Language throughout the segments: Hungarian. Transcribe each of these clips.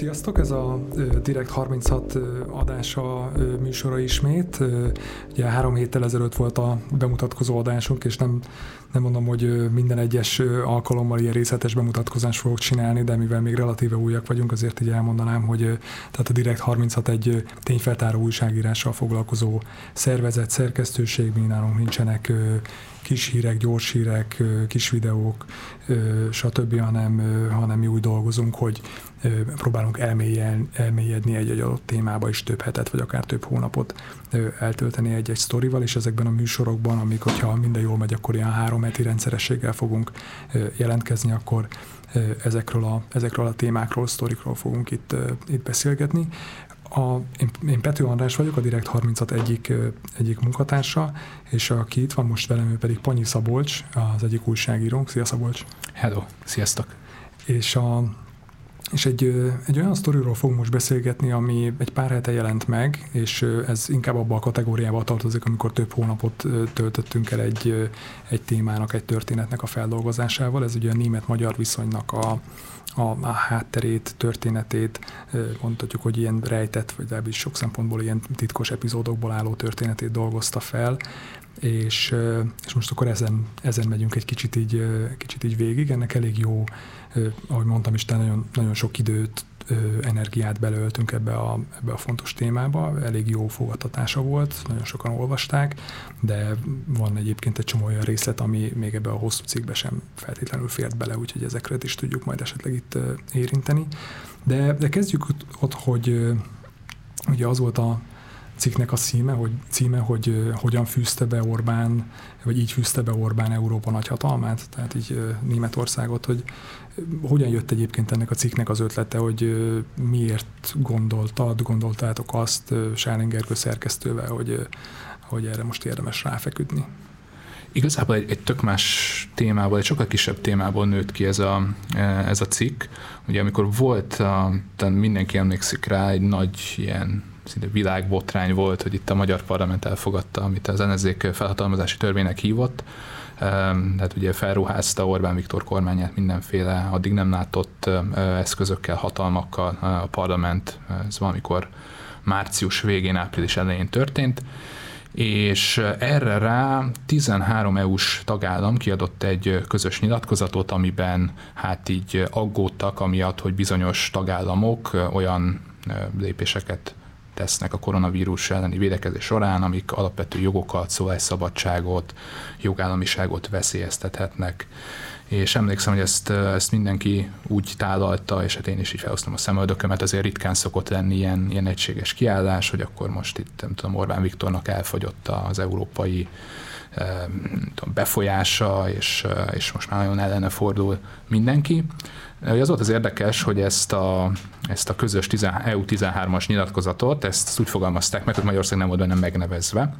Sziasztok, ez a Direkt 36 adása műsora ismét. Ugye három héttel ezelőtt volt a bemutatkozó adásunk, és nem, nem mondom, hogy minden egyes alkalommal ilyen részletes bemutatkozást fogok csinálni, de mivel még relatíve újak vagyunk, azért így elmondanám, hogy tehát a Direkt 36 egy tényfeltáró újságírással foglalkozó szervezet, szerkesztőség, mi nálunk nincsenek kis hírek, gyors hírek, kis videók, stb., hanem, hanem mi úgy dolgozunk, hogy próbálunk elmélyedni egy-egy adott témába is több hetet, vagy akár több hónapot eltölteni egy-egy sztorival, és ezekben a műsorokban, amik, hogyha minden jól megy, akkor ilyen három heti rendszerességgel fogunk jelentkezni, akkor ezekről a, ezekről a témákról, sztorikról fogunk itt, itt beszélgetni. A, én, én Pető András vagyok, a Direkt 36 egyik, egyik munkatársa, és aki itt van most velem, ő pedig Panyi Szabolcs, az egyik újságírónk. Szia Szabolcs! Hello, sziasztok! És a, és egy, egy olyan sztoriról fogunk most beszélgetni, ami egy pár hete jelent meg, és ez inkább abba a kategóriába tartozik, amikor több hónapot töltöttünk el egy, egy témának, egy történetnek a feldolgozásával. Ez ugye a német-magyar viszonynak a, a, a hátterét, történetét, mondhatjuk, hogy ilyen rejtett, vagy legalábbis sok szempontból ilyen titkos epizódokból álló történetét dolgozta fel, és, és most akkor ezen, ezen megyünk egy kicsit így, kicsit így végig. Ennek elég jó, ahogy mondtam is, nagyon, nagyon sok időt, energiát belöltünk ebbe a, ebbe a fontos témába, elég jó fogadtatása volt, nagyon sokan olvasták, de van egyébként egy csomó olyan részlet, ami még ebbe a hosszú cikkbe sem feltétlenül fért bele, úgyhogy ezekre is tudjuk majd esetleg itt érinteni. De, de kezdjük ott, hogy ugye az volt a cikknek a címe, hogy, címe, hogy hogyan fűzte be Orbán, vagy így fűzte be Orbán Európa nagyhatalmát, tehát így Németországot, hogy hogyan jött egyébként ennek a cikknek az ötlete, hogy miért gondoltad, gondoltátok azt Sálingerkő szerkesztővel, hogy, hogy erre most érdemes ráfeküdni? Igazából egy, egy tök más témából, egy sokkal kisebb témából nőtt ki ez a, ez a cikk. Ugye amikor volt, a, mindenki emlékszik rá, egy nagy ilyen szinte világbotrány volt, hogy itt a magyar parlament elfogadta, amit az ellenzék felhatalmazási törvénynek hívott, tehát ugye felruházta Orbán Viktor kormányát mindenféle addig nem látott eszközökkel, hatalmakkal a parlament, ez valamikor március végén, április elején történt, és erre rá 13 EU-s tagállam kiadott egy közös nyilatkozatot, amiben hát így aggódtak amiatt, hogy bizonyos tagállamok olyan lépéseket tesznek a koronavírus elleni védekezés során, amik alapvető jogokat, szólásszabadságot, jogállamiságot veszélyeztethetnek. És emlékszem, hogy ezt, ezt mindenki úgy tálalta, és hát én is így felhoztam a szemöldökömet, azért ritkán szokott lenni ilyen, ilyen egységes kiállás, hogy akkor most itt, nem tudom, Orbán Viktornak elfogyott az európai tudom, befolyása, és, és most már nagyon ellene fordul mindenki. Az volt az érdekes, hogy ezt a, ezt a közös EU 13-as nyilatkozatot, ezt úgy fogalmazták meg, hogy Magyarország nem volt benne megnevezve,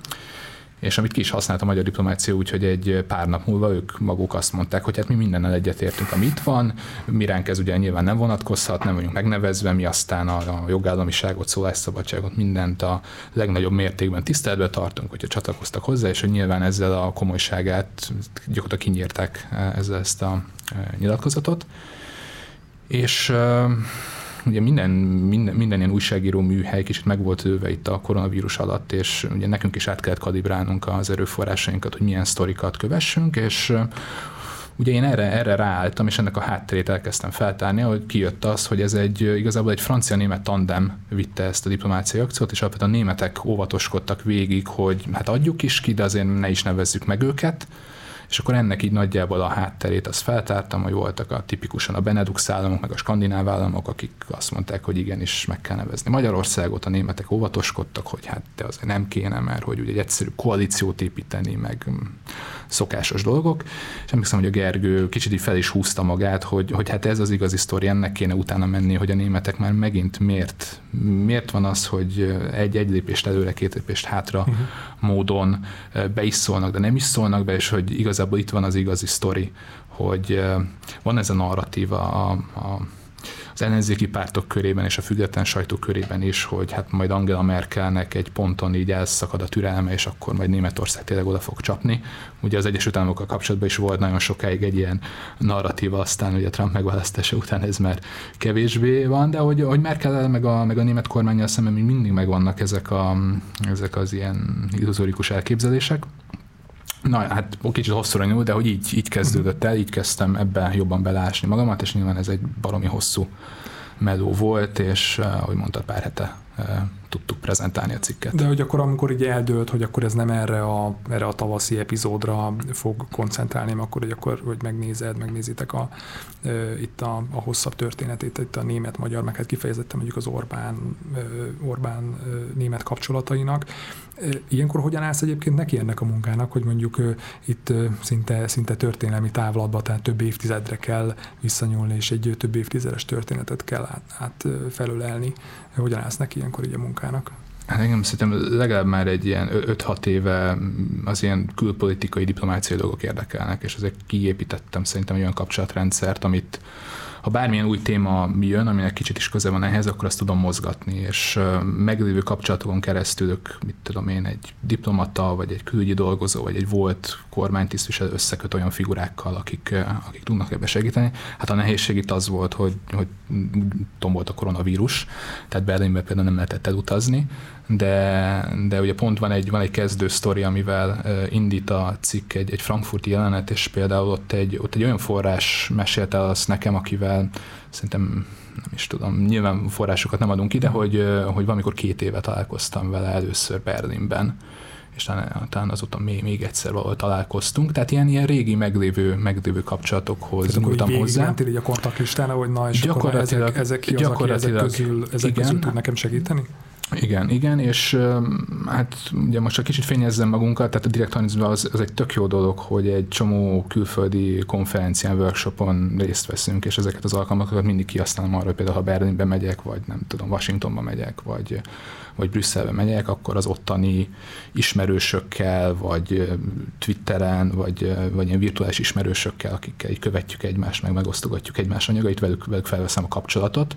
és amit ki is használt a magyar diplomácia úgy, hogy egy pár nap múlva ők maguk azt mondták, hogy hát mi mindennel egyetértünk, ami itt van, mi ránk ez ugye nyilván nem vonatkozhat, nem vagyunk megnevezve, mi aztán a, a jogállamiságot, szólásszabadságot, mindent a legnagyobb mértékben tiszteletbe tartunk, hogyha csatlakoztak hozzá, és hogy nyilván ezzel a komolyságát gyakorlatilag kinyírták ezzel ezt a nyilatkozatot. És ugye minden, minden, minden ilyen újságíró műhely kicsit meg volt lőve itt a koronavírus alatt, és ugye nekünk is át kellett kalibrálnunk az erőforrásainkat, hogy milyen sztorikat kövessünk, és Ugye én erre, erre ráálltam, és ennek a hátterét elkezdtem feltárni, hogy kijött az, hogy ez egy igazából egy francia-német tandem vitte ezt a diplomáciai akciót, és alapvetően a németek óvatoskodtak végig, hogy hát adjuk is ki, de azért ne is nevezzük meg őket, és akkor ennek így nagyjából a hátterét azt feltártam, hogy voltak a tipikusan a Benelux államok, meg a skandináv államok, akik azt mondták, hogy igenis meg kell nevezni Magyarországot, a németek óvatoskodtak, hogy hát de azért nem kéne, mert hogy ugye egy egyszerű koalíciót építeni, meg mm, szokásos dolgok. És emlékszem, hogy a Gergő kicsit így fel is húzta magát, hogy, hogy hát ez az igazi sztori, ennek kéne utána menni, hogy a németek már megint miért, miért van az, hogy egy, egy lépést előre, két lépést hátra uh-huh. Módon be is szólnak, de nem is szólnak be, és hogy igaz igazából itt van az igazi sztori, hogy van ez a narratíva a, a az ellenzéki pártok körében és a független sajtó körében is, hogy hát majd Angela Merkelnek egy ponton így elszakad a türelme, és akkor majd Németország tényleg oda fog csapni. Ugye az Egyesült Államokkal kapcsolatban is volt nagyon sokáig egy ilyen narratíva, aztán ugye Trump megválasztása után ez már kevésbé van, de hogy, hogy Merkel meg a, meg a német kormányjal szemben mindig megvannak ezek, a, ezek az ilyen illuzórikus elképzelések. Na, hát kicsit hosszúra nyúl, de hogy így, így kezdődött el, így kezdtem ebben jobban belásni magamat, és nyilván ez egy baromi hosszú meló volt, és eh, ahogy mondtad, pár hete eh, tudtuk prezentálni a cikket. De hogy akkor, amikor így eldőlt, hogy akkor ez nem erre a, erre a tavaszi epizódra fog koncentrálni, akkor, hogy akkor hogy megnézed, megnézitek a, e, itt a, a hosszabb történetét, itt a német-magyar, meg hát kifejezetten mondjuk az Orbán, e, Orbán német kapcsolatainak. Ilyenkor hogyan állsz egyébként neki ennek a munkának, hogy mondjuk itt szinte, szinte történelmi távlatba, tehát több évtizedre kell visszanyúlni, és egy több évtizedes történetet kell át, át felölelni. Hogyan állsz neki ilyenkor így a munkának? Hát engem szerintem legalább már egy ilyen 5-6 éve az ilyen külpolitikai, diplomáciai dolgok érdekelnek, és ezért kiépítettem szerintem egy olyan kapcsolatrendszert, amit ha bármilyen új téma jön, aminek kicsit is köze van ehhez, akkor azt tudom mozgatni, és meglévő kapcsolatokon keresztül, mit tudom én, egy diplomata, vagy egy külügyi dolgozó, vagy egy volt kormánytisztviselő összeköt olyan figurákkal, akik, akik tudnak ebbe segíteni. Hát a nehézség itt az volt, hogy, hogy tombolt a koronavírus, tehát Berlinbe például nem lehetett elutazni, de, de ugye pont van egy, van egy kezdő sztori, amivel indít a cikk egy, egy frankfurti jelenet, és például ott egy, ott egy olyan forrás mesélte azt nekem, akivel szerintem nem is tudom, nyilván forrásokat nem adunk ide, hogy, hogy valamikor két éve találkoztam vele először Berlinben, és talán, talán azóta még, még egyszer valahol találkoztunk, tehát ilyen, ilyen régi meglévő, meglévő kapcsolatokhoz nyúltam hozzá. Tehát így a kontaktlistán, hogy na, és gyakorlatilag, ezek, ezek ki az, aki ezek közül, ezek igen, közül tud nekem segíteni? Igen, igen, és hát ugye most csak kicsit fényezzem magunkat, tehát a direkt az, az egy tök jó dolog, hogy egy csomó külföldi konferencián, workshopon részt veszünk, és ezeket az alkalmakat mindig kihasználom arra, például ha Berlinbe megyek, vagy nem tudom, Washingtonba megyek, vagy vagy Brüsszelbe megyek, akkor az ottani ismerősökkel, vagy Twitteren, vagy, vagy ilyen virtuális ismerősökkel, akikkel így követjük egymást, meg megosztogatjuk egymás anyagait, velük, velük felveszem a kapcsolatot,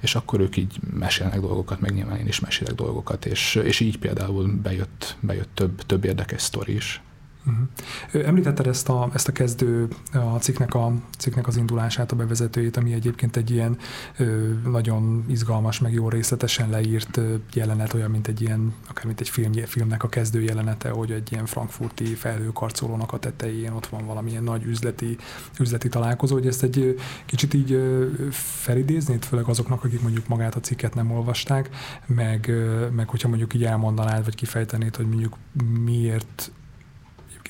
és akkor ők így mesélnek dolgokat, meg nyilván én is mesélek dolgokat, és, és így például bejött, bejött több, több érdekes sztori is. Uh-huh. Említetted ezt a, ezt a kezdő, a cikknek, a cikknek az indulását, a bevezetőjét, ami egyébként egy ilyen ö, nagyon izgalmas, meg jó részletesen leírt jelenet, olyan, mint egy ilyen, akár mint egy film, filmnek a kezdő jelenete, hogy egy ilyen frankfurti felhőkarcolónak a tetején ott van valamilyen nagy üzleti, üzleti találkozó, hogy ezt egy kicsit így felidéznéd, főleg azoknak, akik mondjuk magát a cikket nem olvasták, meg, meg hogyha mondjuk így elmondanád, vagy kifejtenéd, hogy mondjuk miért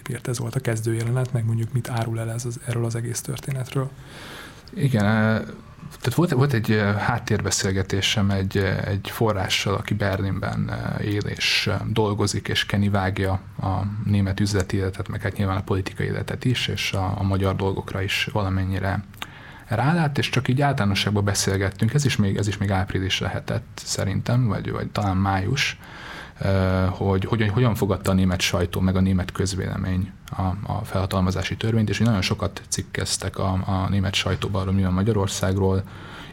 miért ez volt a kezdő jelenet, meg mondjuk mit árul el ez az, erről az egész történetről. Igen, tehát volt, volt egy háttérbeszélgetésem egy, egy forrással, aki Berlinben él és dolgozik, és Kenny vágja a német üzleti életet, meg hát nyilván a politikai életet is, és a, a magyar dolgokra is valamennyire rálát, és csak így általánosságban beszélgettünk, ez is még, ez is még április lehetett szerintem, vagy, vagy talán május, hogy hogyan, hogyan fogadta a német sajtó, meg a német közvélemény a, a felhatalmazási törvényt, és nagyon sokat cikkeztek a, a német sajtóban arról, mi van Magyarországról,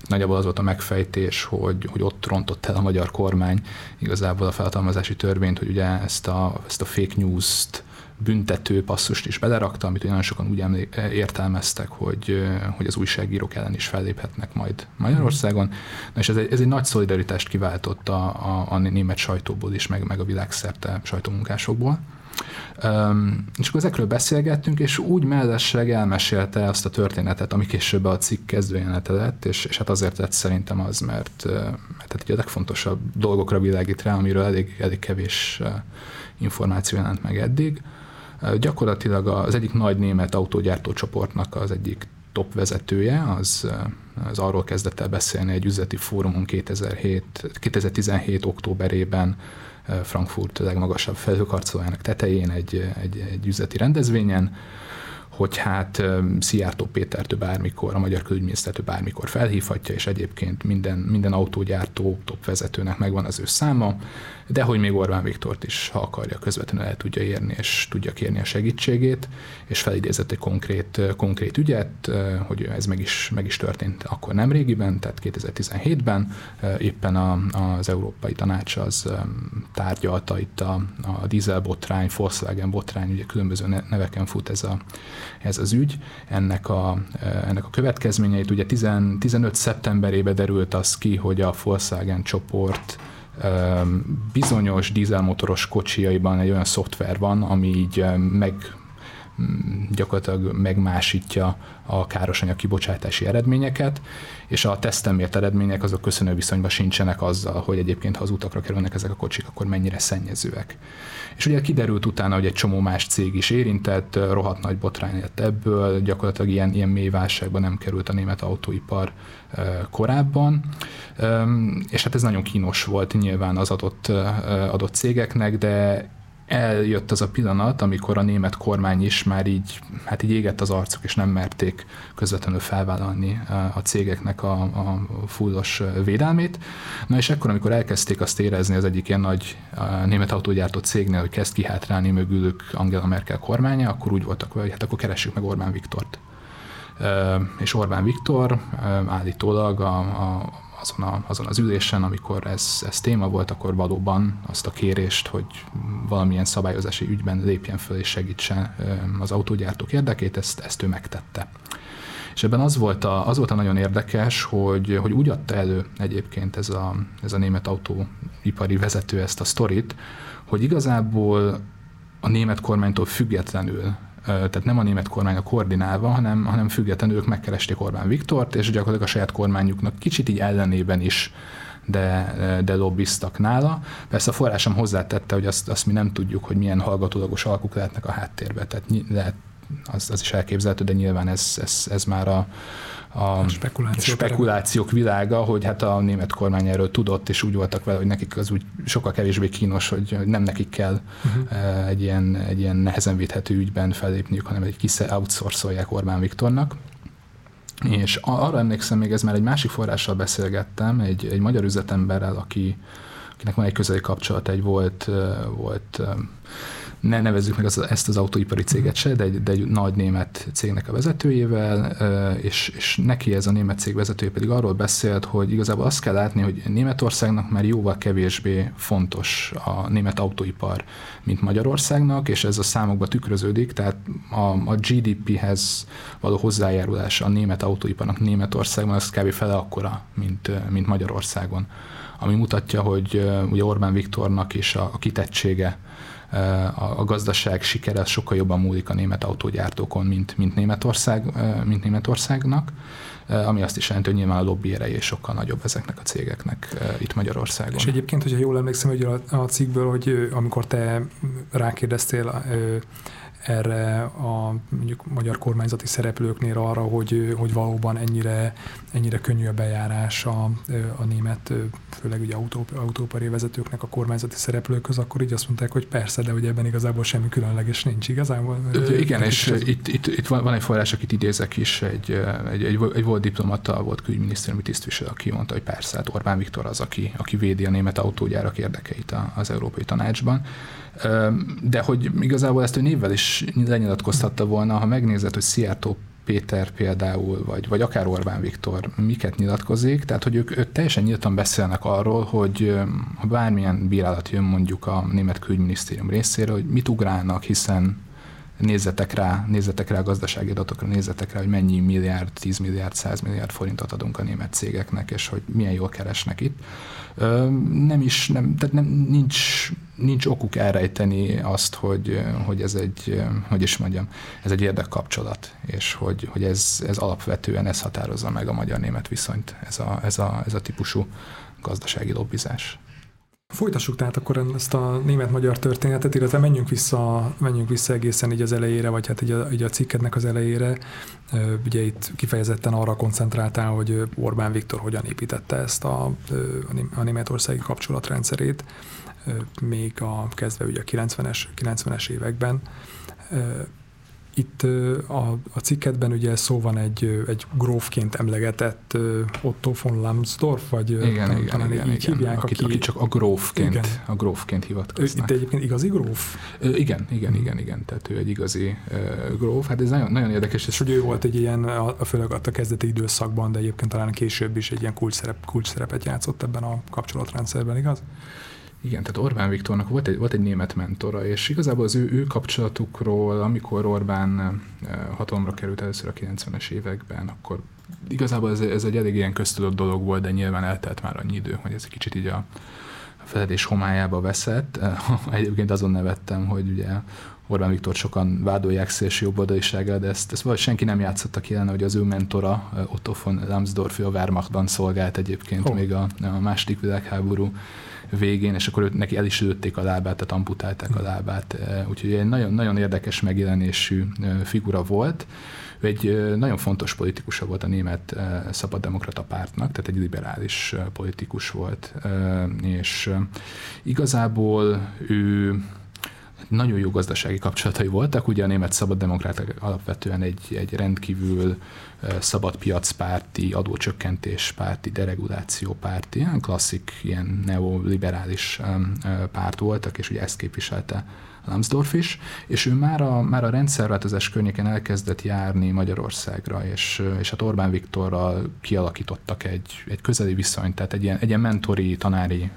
nagyjából az volt a megfejtés, hogy, hogy ott rontott el a magyar kormány igazából a felhatalmazási törvényt, hogy ugye ezt a, ezt a fake news-t büntető passzust is belerakta, amit nagyon sokan úgy emlé- értelmeztek, hogy, hogy az újságírók ellen is felléphetnek majd Magyarországon. Na és ez egy, ez egy nagy szolidaritást kiváltott a, a, a német sajtóból is, meg, meg a világszerte sajtómunkásokból. Um, és akkor ezekről beszélgettünk, és úgy mellesleg elmesélte azt a történetet, ami később a cikk kezdőjenete lett, és, és hát azért lett szerintem az, mert, mert hát a legfontosabb dolgokra világít rá, amiről elég, elég kevés információ jelent meg eddig. Gyakorlatilag az egyik nagy német autógyártó csoportnak az egyik top vezetője, az, az arról kezdett el beszélni egy üzleti fórumon 2007, 2017. októberében Frankfurt legmagasabb felhőkarcolójának tetején egy, egy, egy üzleti rendezvényen, hogy hát Szijjártó Pétertől bármikor, a magyar külügyminisztertől bármikor felhívhatja, és egyébként minden, minden autógyártó top vezetőnek megvan az ő száma, de hogy még Orbán Viktort is, ha akarja, közvetlenül el tudja érni, és tudja kérni a segítségét, és felidézett egy konkrét, konkrét ügyet, hogy ez meg is, meg is történt akkor nem régiben, tehát 2017-ben, éppen a, az Európai Tanács az tárgyalta itt a, a dízel botrány, Volkswagen botrány, ugye különböző neveken fut ez, a, ez az ügy, ennek a, ennek a következményeit, ugye 10, 15 szeptemberében derült az ki, hogy a Volkswagen csoport bizonyos dízelmotoros kocsiaiban egy olyan szoftver van, ami így meg gyakorlatilag megmásítja a károsanyag kibocsátási eredményeket, és a teszten mért eredmények azok köszönő viszonyban sincsenek azzal, hogy egyébként ha az utakra kerülnek ezek a kocsik, akkor mennyire szennyezőek. És ugye kiderült utána, hogy egy csomó más cég is érintett, rohadt nagy botrány lett ebből, gyakorlatilag ilyen, ilyen mély válságban nem került a német autóipar korábban, és hát ez nagyon kínos volt nyilván az adott, adott cégeknek, de eljött az a pillanat, amikor a német kormány is már így, hát így égett az arcok, és nem merték közvetlenül felvállalni a cégeknek a, a fullos védelmét. Na és ekkor, amikor elkezdték azt érezni az egyik ilyen nagy német autógyártó cégnél, hogy kezd kihátrálni mögülük Angela Merkel kormánya, akkor úgy voltak, hogy hát akkor keressük meg Orbán Viktort. És Orbán Viktor állítólag a, a azon, a, azon az ülésen, amikor ez, ez téma volt, akkor valóban azt a kérést, hogy valamilyen szabályozási ügyben lépjen föl és segítsen az autógyártók érdekét, ezt, ezt ő megtette. És ebben az volt a, az volt a nagyon érdekes, hogy, hogy úgy adta elő egyébként ez a, ez a német autóipari vezető ezt a sztorit, hogy igazából a német kormánytól függetlenül tehát nem a német kormány a koordinálva, hanem, hanem függetlenül ők megkeresték Orbán Viktort, és gyakorlatilag a saját kormányuknak kicsit így ellenében is de, de lobbiztak nála. Persze a forrásom hozzátette, hogy azt, azt mi nem tudjuk, hogy milyen hallgatólagos alkuk lehetnek a háttérben, tehát lehet, az, az is elképzelhető, de nyilván ez, ez, ez már a, a Spekuláció spekulációk világa, hogy hát a német kormány erről tudott, és úgy voltak vele, hogy nekik az úgy sokkal kevésbé kínos, hogy nem nekik kell uh-huh. egy, ilyen, egy ilyen nehezen védhető ügyben fellépniük, hanem egy kis outsourcolják Orbán Viktornak. És arra emlékszem, még ez már egy másik forrással beszélgettem, egy, egy magyar üzletemberrel, aki, akinek van egy közeli kapcsolat, egy volt, volt ne nevezzük meg ezt az autóipari céget se, de egy, de egy nagy német cégnek a vezetőjével, és, és neki ez a német cég vezetője pedig arról beszélt, hogy igazából azt kell látni, hogy Németországnak már jóval kevésbé fontos a német autóipar, mint Magyarországnak, és ez a számokba tükröződik, tehát a, a GDP-hez való hozzájárulás a német autóiparnak Németországban az kb. fele akkora, mint, mint Magyarországon. Ami mutatja, hogy ugye Orbán Viktornak is a, a kitettsége a, a gazdaság sikere sokkal jobban múlik a német autógyártókon, mint, mint, Németország, mint Németországnak ami azt is jelenti, hogy nyilván a lobby ereje sokkal nagyobb ezeknek a cégeknek itt Magyarországon. És egyébként, hogyha jól emlékszem, hogy a, a cikkből, hogy amikor te rákérdeztél erre a mondjuk magyar kormányzati szereplőknél arra, hogy, hogy valóban ennyire, ennyire könnyű a bejárás a, a német, főleg ugye autó, autópari vezetőknek a kormányzati szereplőköz, akkor így azt mondták, hogy persze, de hogy ebben igazából semmi különleges nincs igazából. Ö, igen, és az... itt, itt, itt van, van egy forrás, akit idézek is, egy, egy, egy, egy volt diplomata, volt külügyminisztériumi tisztviselő, aki mondta, hogy persze, hát Orbán Viktor az, aki, aki védi a német autógyárak érdekeit az Európai Tanácsban. De hogy igazából ezt ő névvel is lenyilatkoztatta volna, ha megnézed, hogy Szijjártó Péter például, vagy, vagy akár Orbán Viktor miket nyilatkozik, tehát hogy ők, ők teljesen nyíltan beszélnek arról, hogy ha bármilyen bírálat jön mondjuk a német külügyminisztérium részéről, hogy mit ugrálnak, hiszen nézzetek rá, nézzetek rá a gazdasági adatokra, nézzetek rá, hogy mennyi milliárd, 10 milliárd, 100 milliárd forintot adunk a német cégeknek, és hogy milyen jól keresnek itt. Nem is, nem, tehát nem, nincs, nincs okuk elrejteni azt, hogy, hogy ez egy, hogy is mondjam, ez egy érdekkapcsolat, és hogy, hogy ez, ez alapvetően ez határozza meg a magyar-német viszonyt, ez a, ez a, ez a típusú gazdasági lobbizás. Folytassuk tehát akkor ezt a német-magyar történetet, illetve menjünk vissza, menjünk vissza egészen így az elejére, vagy hát így a, így a cikkednek az elejére. Ugye itt kifejezetten arra koncentráltál, hogy Orbán Viktor hogyan építette ezt a, a németországi kapcsolatrendszerét, még a kezdve ugye a 90-es, 90-es években. Itt a, a cikketben ugye szó van egy, egy grófként emlegetett Otto von Lambsdorff, vagy igen, talán, igen, talán igen, így igen. hívják, aki, aki csak a grófként, igen. a grófként hivatkoznak. Itt egyébként igazi gróf? Igen, igen, igen, igen, tehát ő egy igazi uh, gróf. Hát ez nagyon, nagyon érdekes. És hogy ő volt egy ilyen, a, főleg a kezdeti időszakban, de egyébként talán később is egy ilyen kulcs, szerep, kulcs szerepet játszott ebben a kapcsolatrendszerben, igaz? Igen, tehát Orbán Viktornak volt egy, volt egy német mentora, és igazából az ő, ő kapcsolatukról, amikor Orbán hatalomra került először a 90-es években, akkor igazából ez, ez egy elég ilyen köztudott dolog volt, de nyilván eltelt már annyi idő, hogy ez egy kicsit így a feledés homályába veszett. Egyébként azon nevettem, hogy ugye Orbán Viktor sokan vádolják szélső jobboldalisággal, de ezt, ezt valahogy senki nem játszotta ki ellen, hogy az ő mentora, Otto von Lambsdorff, a Wehrmachtban szolgált egyébként oh. még a, a második világháború végén, és akkor neki el is lőtték a lábát, tehát amputálták a lábát. Eh, úgyhogy egy nagyon, nagyon érdekes megjelenésű eh, figura volt. Ő egy eh, nagyon fontos politikusa volt a német szabaddemokrata pártnak, tehát egy liberális politikus volt, és igazából ő nagyon jó gazdasági kapcsolatai voltak, ugye a német szabaddemokráták alapvetően egy, egy rendkívül szabad piacpárti, adócsökkentés párti, dereguláció párti, ilyen klasszik, ilyen neoliberális párt voltak, és ugye ezt képviselte Lambsdorff is, és ő már a, már a rendszerváltozás környéken elkezdett járni Magyarországra, és, és hát Orbán Viktorral kialakítottak egy, egy közeli viszonyt, tehát egy ilyen, egy ilyen mentori, tanári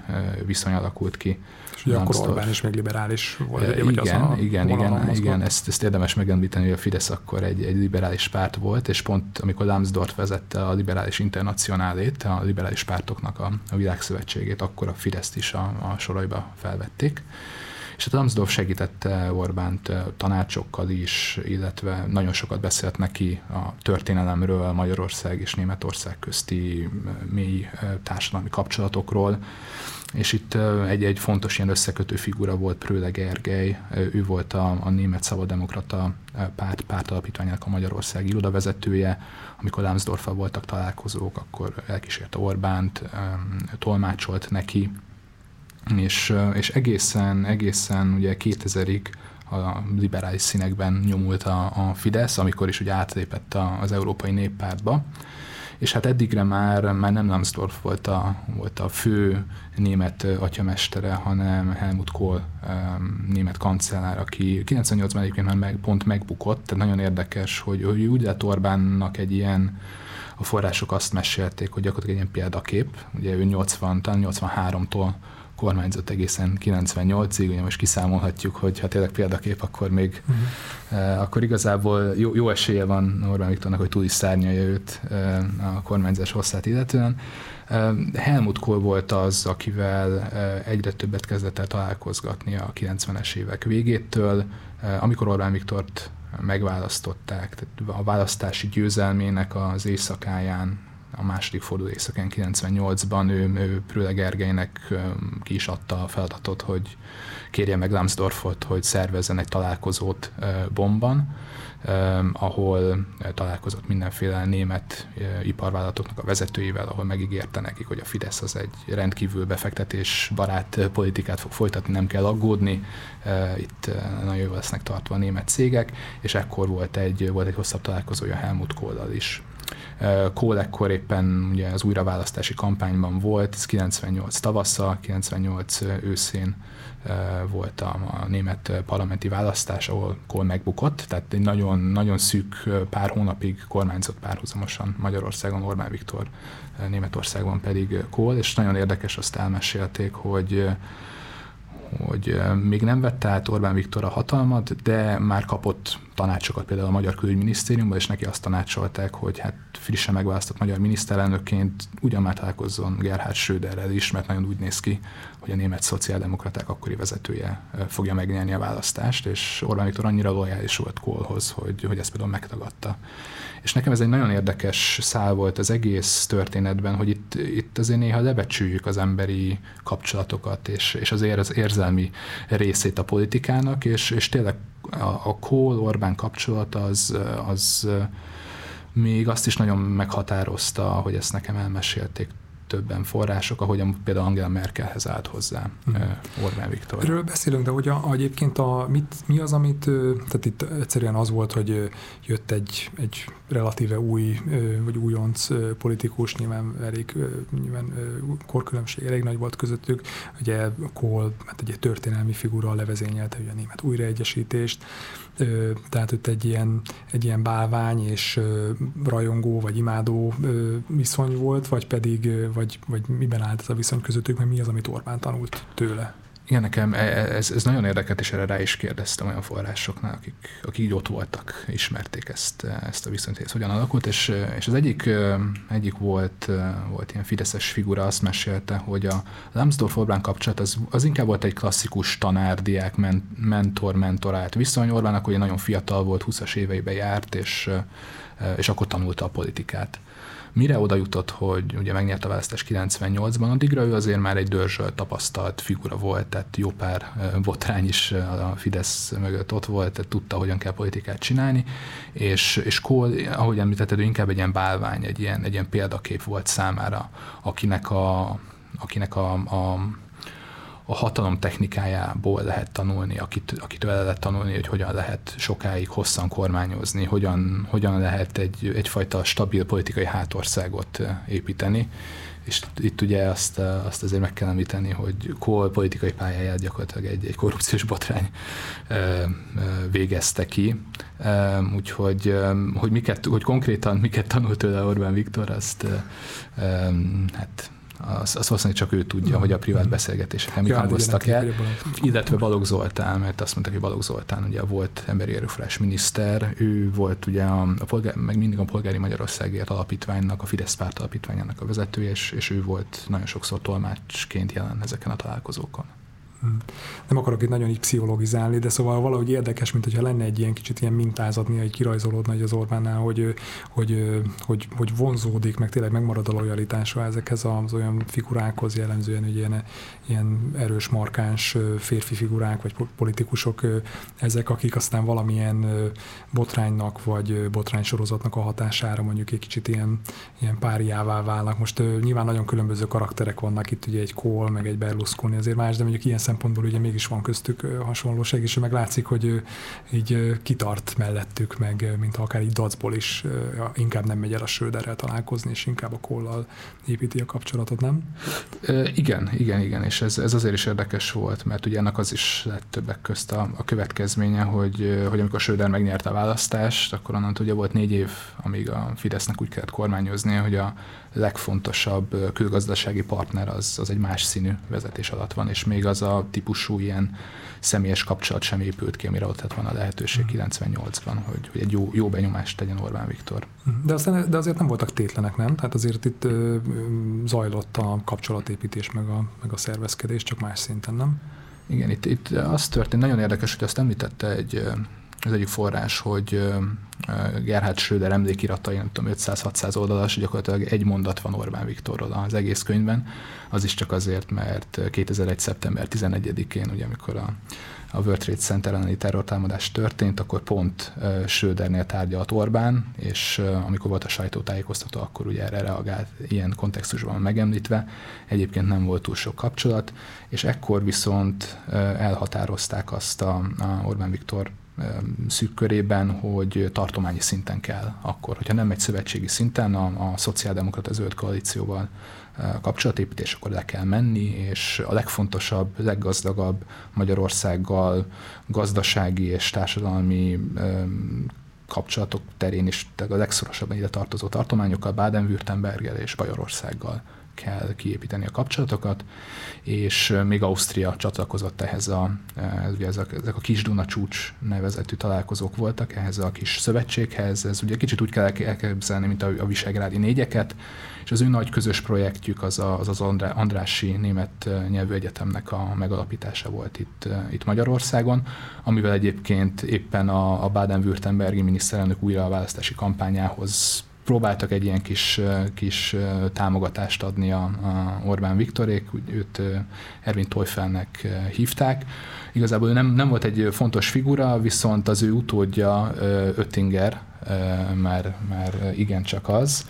viszony alakult ki és ugye akkor Orbán is még liberális volt. Ugye, igen, az a igen, igen, igen, ezt, ezt érdemes megemlíteni, hogy a Fidesz akkor egy, egy liberális párt volt, és pont amikor Lambsdorff vezette a liberális internacionálét, a liberális pártoknak a, a világszövetségét, akkor a Fideszt is a, a soraiba felvették. És a Lambsdorff segítette Orbánt tanácsokkal is, illetve nagyon sokat beszélt neki a történelemről, Magyarország és Németország közti mély társadalmi kapcsolatokról. És itt egy, egy fontos ilyen összekötő figura volt Prőle Gergely, ő volt a, a Német Szabaddemokrata párt, pártalapítványának a Magyarországi irodavezetője, amikor Lambsdorff voltak találkozók, akkor elkísérte Orbánt, tolmácsolt neki, és, és egészen, egészen ugye 2000-ig a liberális színekben nyomult a, a Fidesz, amikor is ugye átlépett az Európai Néppártba, és hát eddigre már, már nem Lambsdorff volt a, volt a fő német atyamestere, hanem Helmut Kohl német kancellár, aki 98-ban egyébként már meg, pont megbukott, tehát nagyon érdekes, hogy, hogy úgy lett Orbánnak egy ilyen a források azt mesélték, hogy gyakorlatilag egy ilyen példakép, ugye ő 80, talán 83-tól kormányzott egészen 98-ig, ugye most kiszámolhatjuk, hogy ha tényleg példakép, akkor még uh-huh. uh, akkor igazából jó, jó esélye van Orbán Viktornak, hogy túl is szárnyalja őt uh, a kormányzás hosszát illetően. Uh, Helmut Kohl volt az, akivel uh, egyre többet kezdett el találkozgatni a 90-es évek végétől, uh, amikor Orbán Viktort megválasztották, tehát a választási győzelmének az éjszakáján a második forduló éjszakán 98-ban ő, ő Prüle Gergelynek ki is adta a feladatot, hogy kérje meg Lambsdorffot, hogy szervezzen egy találkozót Bomban, ahol találkozott mindenféle német iparvállalatoknak a vezetőivel, ahol megígérte nekik, hogy a Fidesz az egy rendkívül befektetés barát politikát fog folytatni, nem kell aggódni, itt nagyon jól lesznek tartva a német cégek, és ekkor volt egy, volt egy hosszabb találkozója Helmut Kohl is. Kohl ekkor éppen ugye az újraválasztási kampányban volt, ez 98 tavasszal, 98 őszén volt a, a német parlamenti választás, ahol Kohl megbukott, tehát egy nagyon, nagyon szűk pár hónapig kormányzott párhuzamosan Magyarországon Orbán Viktor, Németországban pedig Kohl, és nagyon érdekes azt elmesélték, hogy hogy még nem vette át Orbán Viktor a hatalmat, de már kapott tanácsokat például a Magyar Külügyminisztériumban, és neki azt tanácsolták, hogy hát frissen megválasztott magyar miniszterelnökként ugyan már találkozzon Gerhard Schröderrel is, mert nagyon úgy néz ki, hogy a német szociáldemokraták akkori vezetője fogja megnyerni a választást, és Orbán Viktor annyira lojális volt Kohlhoz, hogy, hogy ezt például megtagadta. És nekem ez egy nagyon érdekes szál volt az egész történetben, hogy itt, itt azért néha lebecsüljük az emberi kapcsolatokat, és, és azért az érzelmi részét a politikának, és, és tényleg a, a Kohl-Orbán kapcsolat az, az még azt is nagyon meghatározta, hogy ezt nekem elmesélték többen források, ahogyan például Angela Merkelhez állt hozzá hmm. Orbán Viktor. Erről beszélünk, de hogy a, egyébként a, mit, mi az, amit, tehát itt egyszerűen az volt, hogy jött egy, egy relatíve új, vagy újonc politikus, nyilván elég, nyilván korkülönbség elég nagy volt közöttük, ugye Kohl, hát egy történelmi figura levezényelte ugye a német újraegyesítést, tehát ott egy ilyen, egy ilyen bálvány és rajongó vagy imádó viszony volt, vagy pedig, vagy, vagy miben állt ez a viszony közöttük, mert mi az, amit Orbán tanult tőle? Igen, nekem e, e, ez, ez nagyon érdekelt, és erre rá is kérdeztem olyan forrásoknál, akik, akik így ott voltak, ismerték ezt, ezt a viszonyt, hogy ez hogyan alakult, és, és az egyik, egyik volt, volt ilyen fideszes figura, azt mesélte, hogy a Lambsdorff-Orbán kapcsolat az, az inkább volt egy klasszikus tanár-diák, mentor-mentorált viszony. Orbán akkor nagyon fiatal volt, 20-as éveiben járt, és, és akkor tanulta a politikát. Mire oda jutott, hogy ugye megnyerte a választás 98-ban, addigra ő azért már egy dörzsölt tapasztalt figura volt, tehát jó pár botrány is a Fidesz mögött ott volt, tehát tudta, hogyan kell politikát csinálni, és, és Kohl, ahogy említetted, ő inkább egy ilyen bálvány, egy ilyen, egy ilyen példakép volt számára, akinek a, akinek a, a a hatalom technikájából lehet tanulni, akit, akitől el lehet tanulni, hogy hogyan lehet sokáig hosszan kormányozni, hogyan, hogyan lehet egy, egyfajta stabil politikai hátországot építeni. És itt ugye azt, azt azért meg kell említeni, hogy Kohl politikai pályáját gyakorlatilag egy, egy korrupciós botrány végezte ki. Úgyhogy hogy, miket, hogy konkrétan miket tanult tőle Orbán Viktor, azt hát azt, azt valószínűleg csak ő tudja, mm. hogy a privát beszélgetéseken mit hangoztak el, illetve Balogh Zoltán, mert azt mondták, hogy Balogh Zoltán ugye volt emberi erőforrás miniszter, ő volt ugye a, a polgár, meg mindig a Polgári Magyarországért alapítványnak, a Fidesz párt alapítványának a vezetője, és, és ő volt nagyon sokszor tolmácsként jelen ezeken a találkozókon. Nem akarok itt nagyon így pszichologizálni, de szóval valahogy érdekes, mint hogyha lenne egy ilyen kicsit ilyen mintázat, néha egy kirajzolódna az Orbánnál, hogy, hogy, hogy, hogy vonzódik, meg tényleg megmarad a lojalitása ezekhez az olyan figurákhoz jellemzően, hogy ilyen, ilyen erős, markáns férfi figurák, vagy politikusok, ezek, akik aztán valamilyen botránynak, vagy botránysorozatnak a hatására mondjuk egy kicsit ilyen, ilyen páriává válnak. Most nyilván nagyon különböző karakterek vannak itt, ugye egy Kohl, meg egy Berlusconi azért más, de mondjuk ilyen szempontból ugye mégis van köztük hasonlóság, és meg látszik, hogy ő így kitart mellettük, meg mint akár így dacból is inkább nem megy el a Söderrel találkozni, és inkább a kollal építi a kapcsolatot, nem? E, igen, igen, igen, és ez, ez azért is érdekes volt, mert ugye ennek az is lett többek közt a, a következménye, hogy, hogy amikor Söder megnyerte a választást, akkor onnan ugye volt négy év, amíg a Fidesznek úgy kellett kormányoznia, hogy a legfontosabb külgazdasági partner az, az egy más színű vezetés alatt van, és még az a típusú ilyen személyes kapcsolat sem épült ki, amire ott volna a lehetőség 98-ban, hogy, hogy egy jó, jó benyomást tegyen Orbán Viktor. De, aztán, de azért nem voltak tétlenek, nem? Tehát azért itt ö, zajlott a kapcsolatépítés, meg a, meg a szervezkedés, csak más szinten, nem? Igen, itt, itt az történt, nagyon érdekes, hogy azt említette egy az egyik forrás, hogy Gerhard Schröder emlékiratai, nem tudom, 500-600 oldalas, gyakorlatilag egy mondat van Orbán Viktorról az egész könyvben. Az is csak azért, mert 2001. szeptember 11-én, ugye amikor a, a World Trade Center elleni terrortámadás történt, akkor pont Schrödernél tárgyalt Orbán, és amikor volt a sajtótájékoztató, akkor ugye erre reagált ilyen kontextusban megemlítve. Egyébként nem volt túl sok kapcsolat, és ekkor viszont elhatározták azt a, a Orbán Viktor szűk körében, hogy tartományi szinten kell akkor, hogyha nem egy szövetségi szinten, a, a szociáldemokrata zöld koalícióval kapcsolatépítés, akkor le kell menni, és a legfontosabb, leggazdagabb Magyarországgal gazdasági és társadalmi kapcsolatok terén is a legszorosabban ide tartozó tartományokkal, Baden-Württemberggel és Bajorországgal kell kiépíteni a kapcsolatokat, és még Ausztria csatlakozott ehhez a, ugye ezek, ezek a kis Duna csúcs nevezetű találkozók voltak, ehhez a kis szövetséghez, ez ugye kicsit úgy kell elképzelni, mint a, a Visegrádi négyeket, és az ő nagy közös projektjük az a, az, az Andrá, Andrási Német Nyelvű Egyetemnek a megalapítása volt itt, itt Magyarországon, amivel egyébként éppen a, a Baden-Württembergi miniszterelnök újra a választási kampányához próbáltak egy ilyen kis, kis támogatást adni a, a Orbán Viktorék, őt Ervin Toyfelnek hívták. Igazából ő nem, nem volt egy fontos figura, viszont az ő utódja Öttinger már, már igencsak az,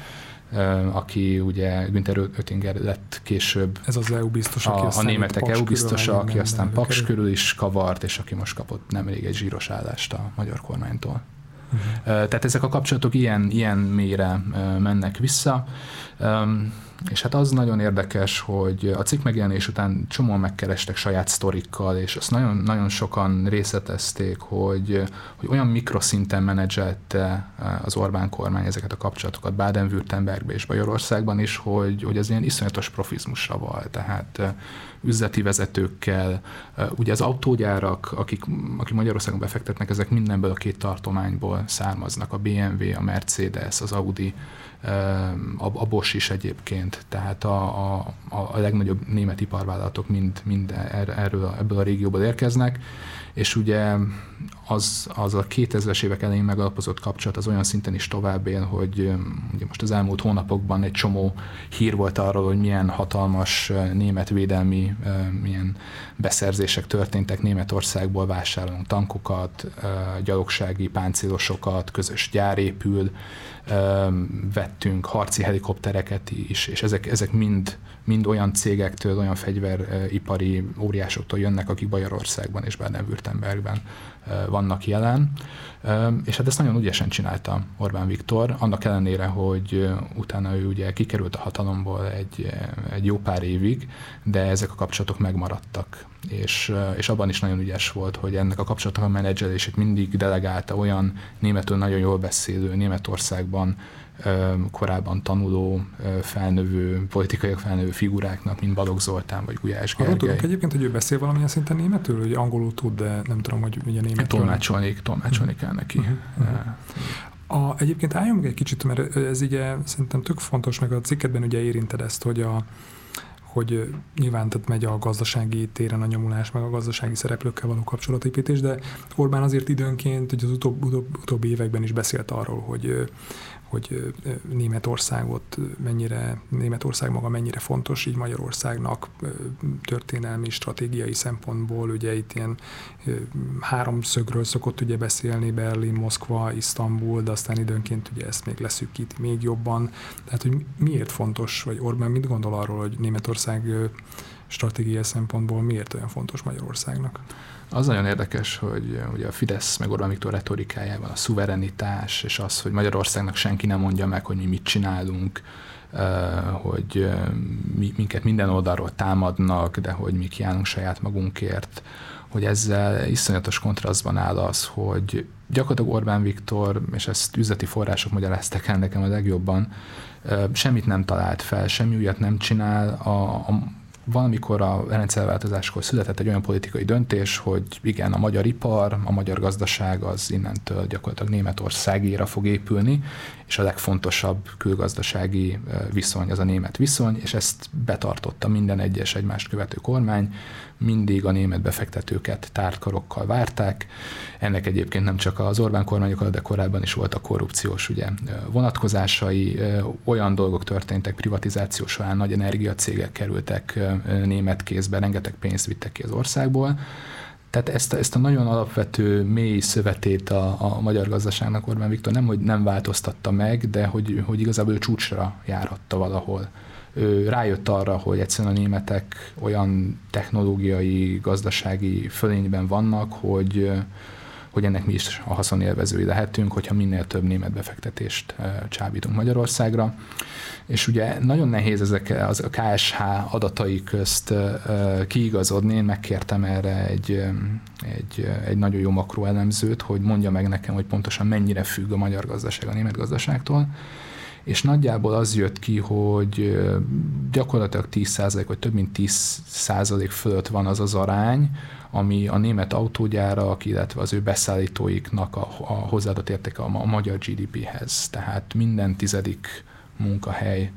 aki ugye Günther Oettinger lett később. Ez az EU biztos, aki a, a németek EU biztosa, aki aztán Paks körül is kavart, és aki most kapott nemrég egy zsíros állást a magyar kormánytól. Tehát ezek a kapcsolatok ilyen, ilyen mélyre mennek vissza. És hát az nagyon érdekes, hogy a cikk megjelenés után csomóan megkerestek saját sztorikkal, és azt nagyon, nagyon sokan részletezték, hogy, hogy olyan mikroszinten menedzselte az Orbán kormány ezeket a kapcsolatokat Baden-Württembergbe és Bajorországban is, hogy, hogy ez ilyen iszonyatos profizmusra volt. Tehát üzleti vezetőkkel, ugye az autógyárak, akik, akik Magyarországon befektetnek, ezek mindenből a két tartományból származnak, a BMW, a Mercedes, az Audi, a, Bosch is egyébként, tehát a, a, a legnagyobb német iparvállalatok mind, mind er, erről, ebből a régióból érkeznek, és ugye az, az a 2000-es évek elején megalapozott kapcsolat az olyan szinten is tovább él, hogy ugye most az elmúlt hónapokban egy csomó hír volt arról, hogy milyen hatalmas német védelmi milyen beszerzések történtek Németországból, vásárolunk tankokat, gyalogsági páncélosokat, közös gyár épül, vettünk harci helikoptereket is, és ezek, ezek mind, mind olyan cégektől, olyan fegyveripari óriásoktól jönnek, akik Bajorországban és Baden-Württembergben vannak jelen. És hát ezt nagyon ügyesen csinálta Orbán Viktor, annak ellenére, hogy utána ő ugye kikerült a hatalomból egy, egy jó pár évig, de ezek a kapcsolatok megmaradtak. És, és abban is nagyon ügyes volt, hogy ennek a kapcsolatnak a menedzselését mindig delegálta olyan németül nagyon jól beszélő Németországban korábban tanuló, felnövő, politikai felnövő figuráknak, mint Balogh Zoltán vagy Gulyás Gergely. Arról tudok egyébként, hogy ő beszél valamilyen szinten németül, hogy angolul tud, de nem tudom, hogy ugye németül. Tolmácsolni, tolmácsolni kell neki. Uh-huh. Uh-huh. A, egyébként álljunk meg egy kicsit, mert ez ugye szerintem tök fontos, meg a cikketben ugye érinted ezt, hogy a, hogy nyilván tehát megy a gazdasági téren a nyomulás, meg a gazdasági szereplőkkel való kapcsolatépítés, de Orbán azért időnként, hogy az utóbb, utóbb, utóbbi években is beszélt arról, hogy hogy Németországot mennyire, Németország maga mennyire fontos így Magyarországnak történelmi, stratégiai szempontból, ugye itt ilyen háromszögről szokott ugye beszélni Berlin, Moszkva, Isztambul, de aztán időnként ugye ezt még leszűkíti még jobban. Tehát, hogy miért fontos, vagy Orbán mit gondol arról, hogy Németország stratégiai szempontból miért olyan fontos Magyarországnak? Az nagyon érdekes, hogy ugye a Fidesz meg Orbán Viktor retorikájában a szuverenitás, és az, hogy Magyarországnak senki nem mondja meg, hogy mi mit csinálunk, hogy mi, minket minden oldalról támadnak, de hogy mi kiállunk saját magunkért, hogy ezzel iszonyatos kontrasztban áll az, hogy gyakorlatilag Orbán Viktor, és ezt üzleti források magyarázták el nekem a legjobban, semmit nem talált fel, semmi újat nem csinál, a, a valamikor a rendszerváltozáskor született egy olyan politikai döntés, hogy igen, a magyar ipar, a magyar gazdaság az innentől gyakorlatilag Németországéra fog épülni, és a legfontosabb külgazdasági viszony az a német viszony, és ezt betartotta minden egyes egymást követő kormány, mindig a német befektetőket tárkarokkal várták. Ennek egyébként nem csak az Orbán kormányokkal, de korábban is voltak korrupciós ugye, vonatkozásai, olyan dolgok történtek privatizáció során, nagy energiacégek kerültek német kézbe, rengeteg pénzt vittek ki az országból, tehát ezt, ezt a nagyon alapvető mély szövetét a, a magyar gazdaságnak Orbán Viktor nem, hogy nem változtatta meg, de hogy, hogy igazából csúcsra járhatta valahol. Ő rájött arra, hogy egyszerűen a németek olyan technológiai, gazdasági fölényben vannak, hogy, hogy ennek mi is a haszonélvezői lehetünk, hogyha minél több német befektetést csábítunk Magyarországra és ugye nagyon nehéz ezek az a KSH adatai közt kiigazodni. Én megkértem erre egy, egy, egy nagyon jó makroelemzőt, hogy mondja meg nekem, hogy pontosan mennyire függ a magyar gazdaság a német gazdaságtól és nagyjából az jött ki, hogy gyakorlatilag 10% vagy több mint 10% fölött van az az arány, ami a német autógyárak, illetve az ő beszállítóiknak a, a hozzáadott értéke a, a magyar GDP-hez. Tehát minden tizedik munkahely,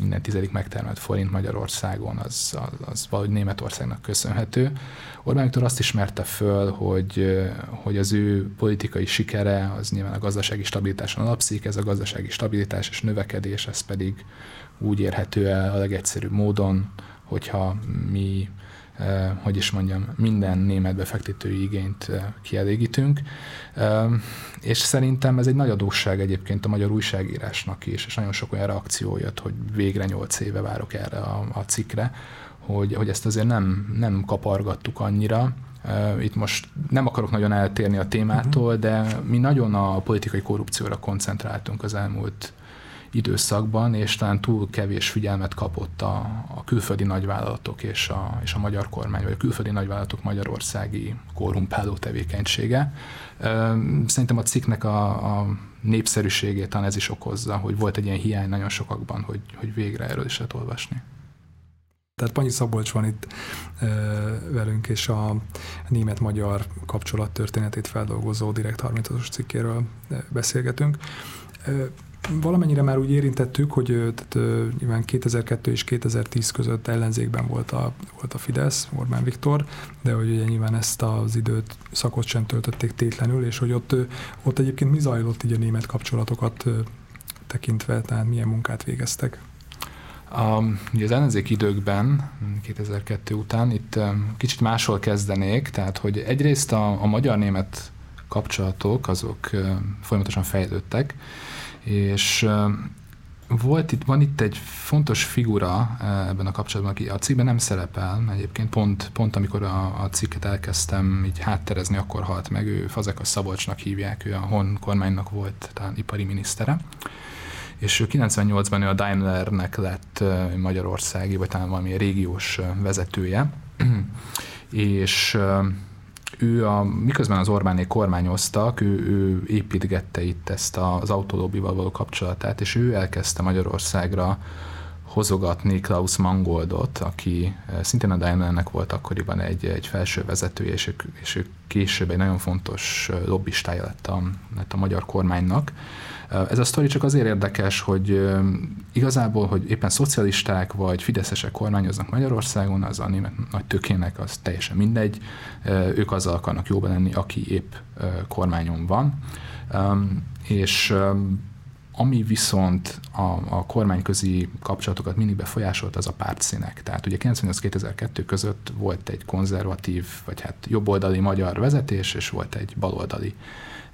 minden tizedik megtermelt forint Magyarországon, az, az, az valahogy Németországnak köszönhető. Orbán Viktor azt ismerte föl, hogy, hogy az ő politikai sikere az nyilván a gazdasági stabilitáson alapszik, ez a gazdasági stabilitás és növekedés, ez pedig úgy érhető el a legegyszerűbb módon, hogyha mi hogy is mondjam, minden német befektetői igényt kielégítünk. És szerintem ez egy nagy adósság egyébként a magyar újságírásnak is, és nagyon sok olyan reakció jött, hogy végre nyolc éve várok erre a, a cikkre, hogy, hogy ezt azért nem, nem kapargattuk annyira, itt most nem akarok nagyon eltérni a témától, uh-huh. de mi nagyon a politikai korrupcióra koncentráltunk az elmúlt időszakban, és talán túl kevés figyelmet kapott a, a külföldi nagyvállalatok és a, és a magyar kormány, vagy a külföldi nagyvállalatok magyarországi korrumpáló tevékenysége. Szerintem a cikknek a, a népszerűségét talán ez is okozza, hogy volt egy ilyen hiány nagyon sokakban, hogy, hogy végre erről is lehet olvasni. Tehát Panyi Szabolcs van itt e, velünk, és a német-magyar kapcsolat történetét feldolgozó Direkt 30-as cikkéről beszélgetünk. E, valamennyire már úgy érintettük, hogy tehát, nyilván 2002 és 2010 között ellenzékben volt a, volt a Fidesz, Orbán Viktor, de hogy ugye nyilván ezt az időt szakot sem töltötték tétlenül, és hogy ott, ott egyébként mi zajlott így a német kapcsolatokat tekintve, tehát milyen munkát végeztek? A, ugye az ellenzék időkben, 2002 után, itt kicsit máshol kezdenék, tehát hogy egyrészt a, a magyar-német kapcsolatok azok folyamatosan fejlődtek, és volt itt, van itt egy fontos figura ebben a kapcsolatban, aki a cikkben nem szerepel, egyébként. Pont, pont amikor a, a cikket elkezdtem így hátterezni, akkor halt meg, ő Fazekas Szabolcsnak hívják, ő a Hon kormánynak volt talán ipari minisztere, és ő 98-ban ő a Daimlernek lett magyarországi, vagy talán valami régiós vezetője, és ő a, miközben az Orbánék kormányoztak, ő, ő építgette itt ezt az autolobbival való kapcsolatát, és ő elkezdte Magyarországra hozogatni Klaus Mangoldot, aki szintén a Daimlernek volt akkoriban egy, egy felső vezetője, és ő, és ő később egy nagyon fontos lobbistája lett a, lett a magyar kormánynak. Ez a sztori csak azért érdekes, hogy igazából, hogy éppen szocialisták vagy fideszesek kormányoznak Magyarországon, az a német nagy tökének az teljesen mindegy, ők azzal akarnak jóban lenni, aki épp kormányon van. És ami viszont a, a kormányközi kapcsolatokat mindig befolyásolt, az a pártszínek. Tehát ugye 98-2002 között volt egy konzervatív, vagy hát jobboldali magyar vezetés, és volt egy baloldali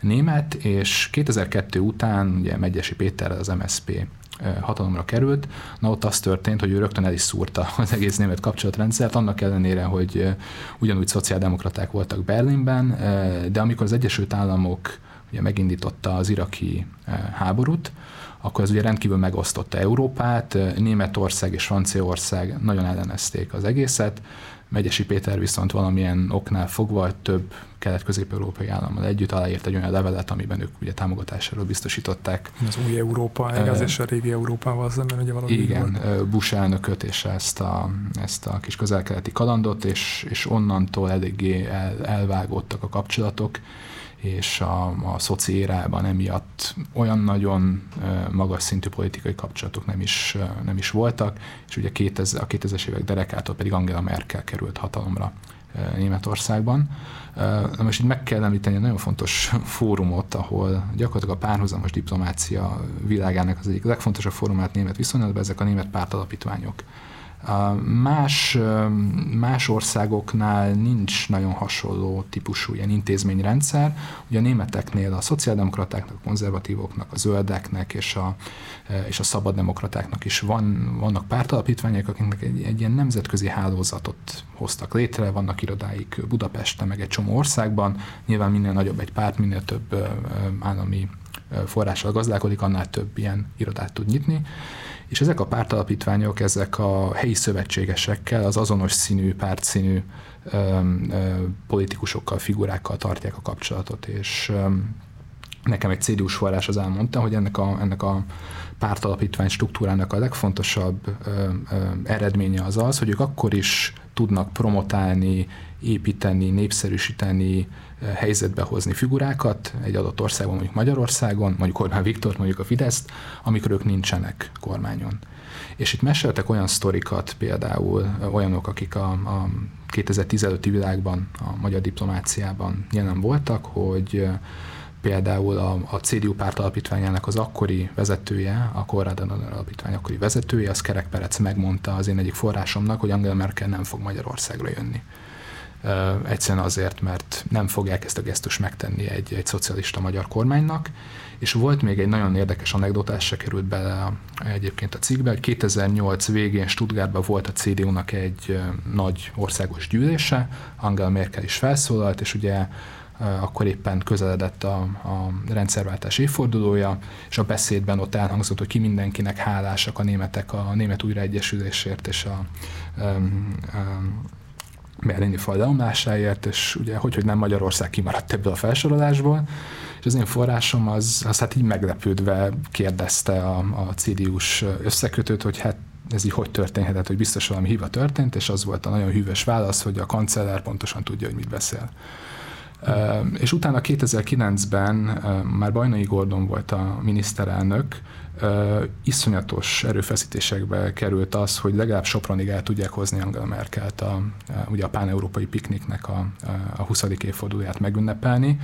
német, és 2002 után ugye Megyesi Péter az MSP hatalomra került. Na ott az történt, hogy ő rögtön el is szúrta az egész német kapcsolatrendszert, annak ellenére, hogy ugyanúgy szociáldemokraták voltak Berlinben, de amikor az Egyesült Államok ugye megindította az iraki háborút, akkor ez ugye rendkívül megosztotta Európát, Németország és Franciaország nagyon ellenezték az egészet, Megyesi Péter viszont valamilyen oknál fogva több kelet-közép-európai állammal együtt aláírt egy olyan levelet, amiben ők ugye támogatásáról biztosították. Az új Európa, uh, és a régi Európával szemben ugye valami Igen, volt. Bush elnököt és ezt a, ezt a kis közel-keleti kalandot, és, és onnantól eléggé el, elvágódtak a kapcsolatok, és a, a szoci érában emiatt olyan nagyon magas szintű politikai kapcsolatok nem is, nem is voltak, és ugye 2000, a 2000-es évek derekától pedig Angela Merkel került hatalomra Németországban. Na most így meg kell említeni egy nagyon fontos fórumot, ahol gyakorlatilag a párhuzamos diplomácia világának az egyik legfontosabb fórumát német viszonylatban, ezek a német pártalapítványok. Más, más országoknál nincs nagyon hasonló típusú ilyen intézményrendszer. Ugye a németeknél a szociáldemokratáknak, a konzervatívoknak, a zöldeknek és a, és a szabaddemokratáknak is van, vannak pártalapítványok, akiknek egy, egy ilyen nemzetközi hálózatot hoztak létre, vannak irodáik Budapesten, meg egy csomó országban. Nyilván minél nagyobb egy párt, minél több állami forrással gazdálkodik, annál több ilyen irodát tud nyitni és ezek a pártalapítványok, ezek a helyi szövetségesekkel, az azonos színű, pártszínű ö, ö, politikusokkal, figurákkal tartják a kapcsolatot, és ö, nekem egy CDU-s forrás az elmondta, hogy ennek a, ennek a pártalapítvány struktúrának a legfontosabb ö, ö, eredménye az az, hogy ők akkor is tudnak promotálni, építeni, népszerűsíteni, helyzetbe hozni figurákat egy adott országban, mondjuk Magyarországon, mondjuk Orbán Viktor, mondjuk a Fideszt, amikor ők nincsenek kormányon. És itt meséltek olyan sztorikat, például olyanok, akik a, a 2015 világban, a magyar diplomáciában jelen voltak, hogy például a, a CDU párt alapítványának az akkori vezetője, a Konrad Adenauer alapítvány akkori vezetője, az Kerek Perec megmondta az én egyik forrásomnak, hogy Angela Merkel nem fog Magyarországra jönni. Uh, egyszerűen azért, mert nem fogják ezt a gesztus megtenni egy, egy szocialista magyar kormánynak, és volt még egy nagyon érdekes anekdotás, se került bele egyébként a cikkbe, hogy 2008 végén Stuttgartban volt a CDU-nak egy nagy országos gyűlése, Angela Merkel is felszólalt, és ugye akkor éppen közeledett a, a rendszerváltás évfordulója, és a beszédben ott elhangzott, hogy ki mindenkinek hálásak a németek a német újraegyesülésért és a um, um, berlini fal és ugye hogy, hogy nem Magyarország kimaradt ebből a felsorolásból, és az én forrásom az, az hát így meglepődve kérdezte a, a CDU-s összekötőt, hogy hát ez így hogy történhetett, hogy biztos valami hiba történt, és az volt a nagyon hűvös válasz, hogy a kancellár pontosan tudja, hogy mit beszél. És utána 2009-ben már Bajnai Gordon volt a miniszterelnök, iszonyatos erőfeszítésekbe került az, hogy legalább Sopronig el tudják hozni Angela Merkelt a, ugye a pán-európai pikniknek a, a 20. évfordulóját megünnepelni.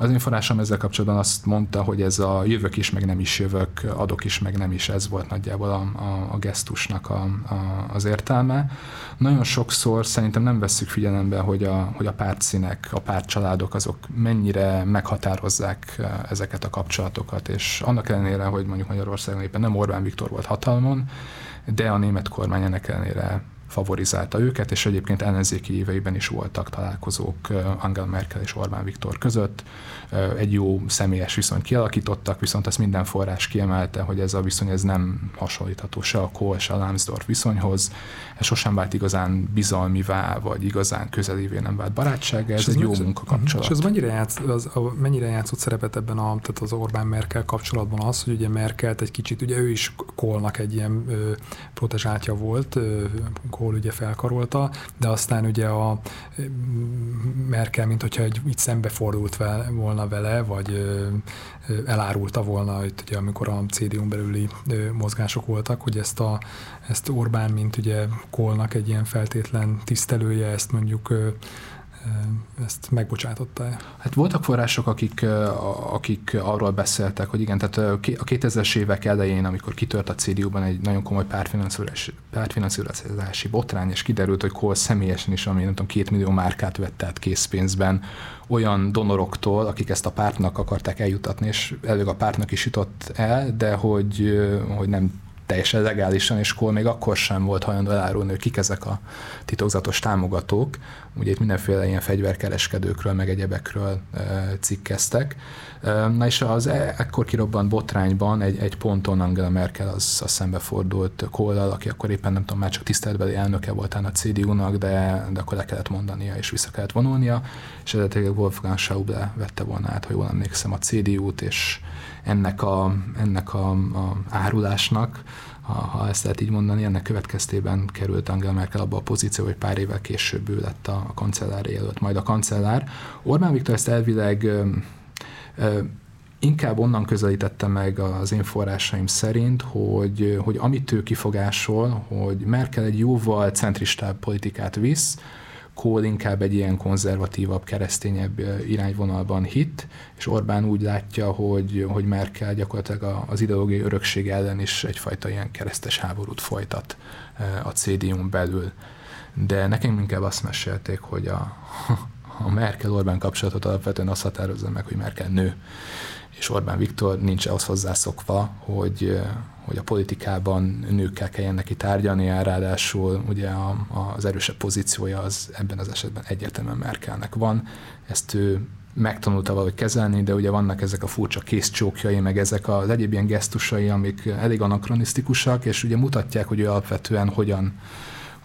Az informásom ezzel kapcsolatban azt mondta, hogy ez a jövök is, meg nem is jövök, adok is, meg nem is, ez volt nagyjából a, a, a gesztusnak a, a, az értelme. Nagyon sokszor szerintem nem vesszük figyelembe, hogy a, hogy a pártszínek, a pártcsaládok azok mennyire meghatározzák eh, ezeket a kapcsolatokat, és annak ellenére, hogy mondjuk Magyarországon éppen nem Orbán Viktor volt hatalmon, de a német kormány ennek ellenére favorizálta őket, és egyébként ellenzéki éveiben is voltak találkozók Angela Merkel és Orbán Viktor között. Egy jó személyes viszonyt kialakítottak, viszont ezt minden forrás kiemelte, hogy ez a viszony ez nem hasonlítható se a Kohl, se a Lambsdorff viszonyhoz. Ez sosem vált igazán bizalmivá, vagy igazán közelévé nem vált barátság, ez és egy jó munkakapcsolat. És ez mennyire, játsz, az, a, mennyire játszott szerepet ebben a, tehát az Orbán-Merkel kapcsolatban az, hogy ugye Merkelt egy kicsit, ugye ő is Kohlnak egy ilyen ö, protezsátja volt, ö, Kohl ugye felkarolta, de aztán ugye a Merkel, mint hogyha egy, így szembefordult volna vele, vagy elárulta volna, hogy ugye, amikor a CDU-n belüli mozgások voltak, hogy ezt, a, ezt Orbán, mint ugye Kolnak egy ilyen feltétlen tisztelője, ezt mondjuk ezt megbocsátotta -e? Hát voltak források, akik, akik arról beszéltek, hogy igen, tehát a 2000-es évek elején, amikor kitört a CDU-ban egy nagyon komoly pártfinanszírozási, pártfinanszírozási botrány, és kiderült, hogy Kohl személyesen is, ami nem tudom, két millió márkát vett át készpénzben olyan donoroktól, akik ezt a pártnak akarták eljutatni, és előbb a pártnak is jutott el, de hogy, hogy nem teljesen legálisan, és Kohl még akkor sem volt hajlandó elárulni, hogy kik ezek a titokzatos támogatók. Ugye itt mindenféle ilyen fegyverkereskedőkről, meg egyebekről e, cikkeztek. E, na és az e, ekkor kirobbant botrányban egy, egy ponton Angela Merkel az, az szembefordult Kohlal, aki akkor éppen nem tudom, már csak tiszteletbeli elnöke voltán a CDU-nak, de, de akkor le kellett mondania és vissza kellett vonulnia, és eredetileg Wolfgang Schauble vette volna át, ha jól emlékszem, a CDU-t, és ennek a, ennek a, a árulásnak, ha, ha ezt lehet így mondani, ennek következtében került Angela Merkel abba a pozíció, hogy pár évvel később ő lett a, a kancellár jelölt, majd a kancellár. Orbán Viktor ezt elvileg ö, ö, inkább onnan közelítette meg az én forrásaim szerint, hogy, hogy amit ő kifogásol, hogy Merkel egy jóval centristább politikát visz, Kohl inkább egy ilyen konzervatívabb, keresztényebb irányvonalban hit, és Orbán úgy látja, hogy, hogy Merkel gyakorlatilag az ideológiai örökség ellen is egyfajta ilyen keresztes háborút folytat a CDU-n belül. De nekem inkább azt mesélték, hogy a, a Merkel-Orbán kapcsolatot alapvetően azt határozza meg, hogy Merkel nő, és Orbán Viktor nincs ahhoz hozzászokva, hogy, hogy a politikában nőkkel kelljen neki tárgyalni, ráadásul ugye a, az erősebb pozíciója az ebben az esetben egyértelműen Merkelnek van. Ezt ő megtanulta valahogy kezelni, de ugye vannak ezek a furcsa készcsókjai, meg ezek az egyéb ilyen gesztusai, amik elég anakronisztikusak, és ugye mutatják, hogy ő alapvetően hogyan,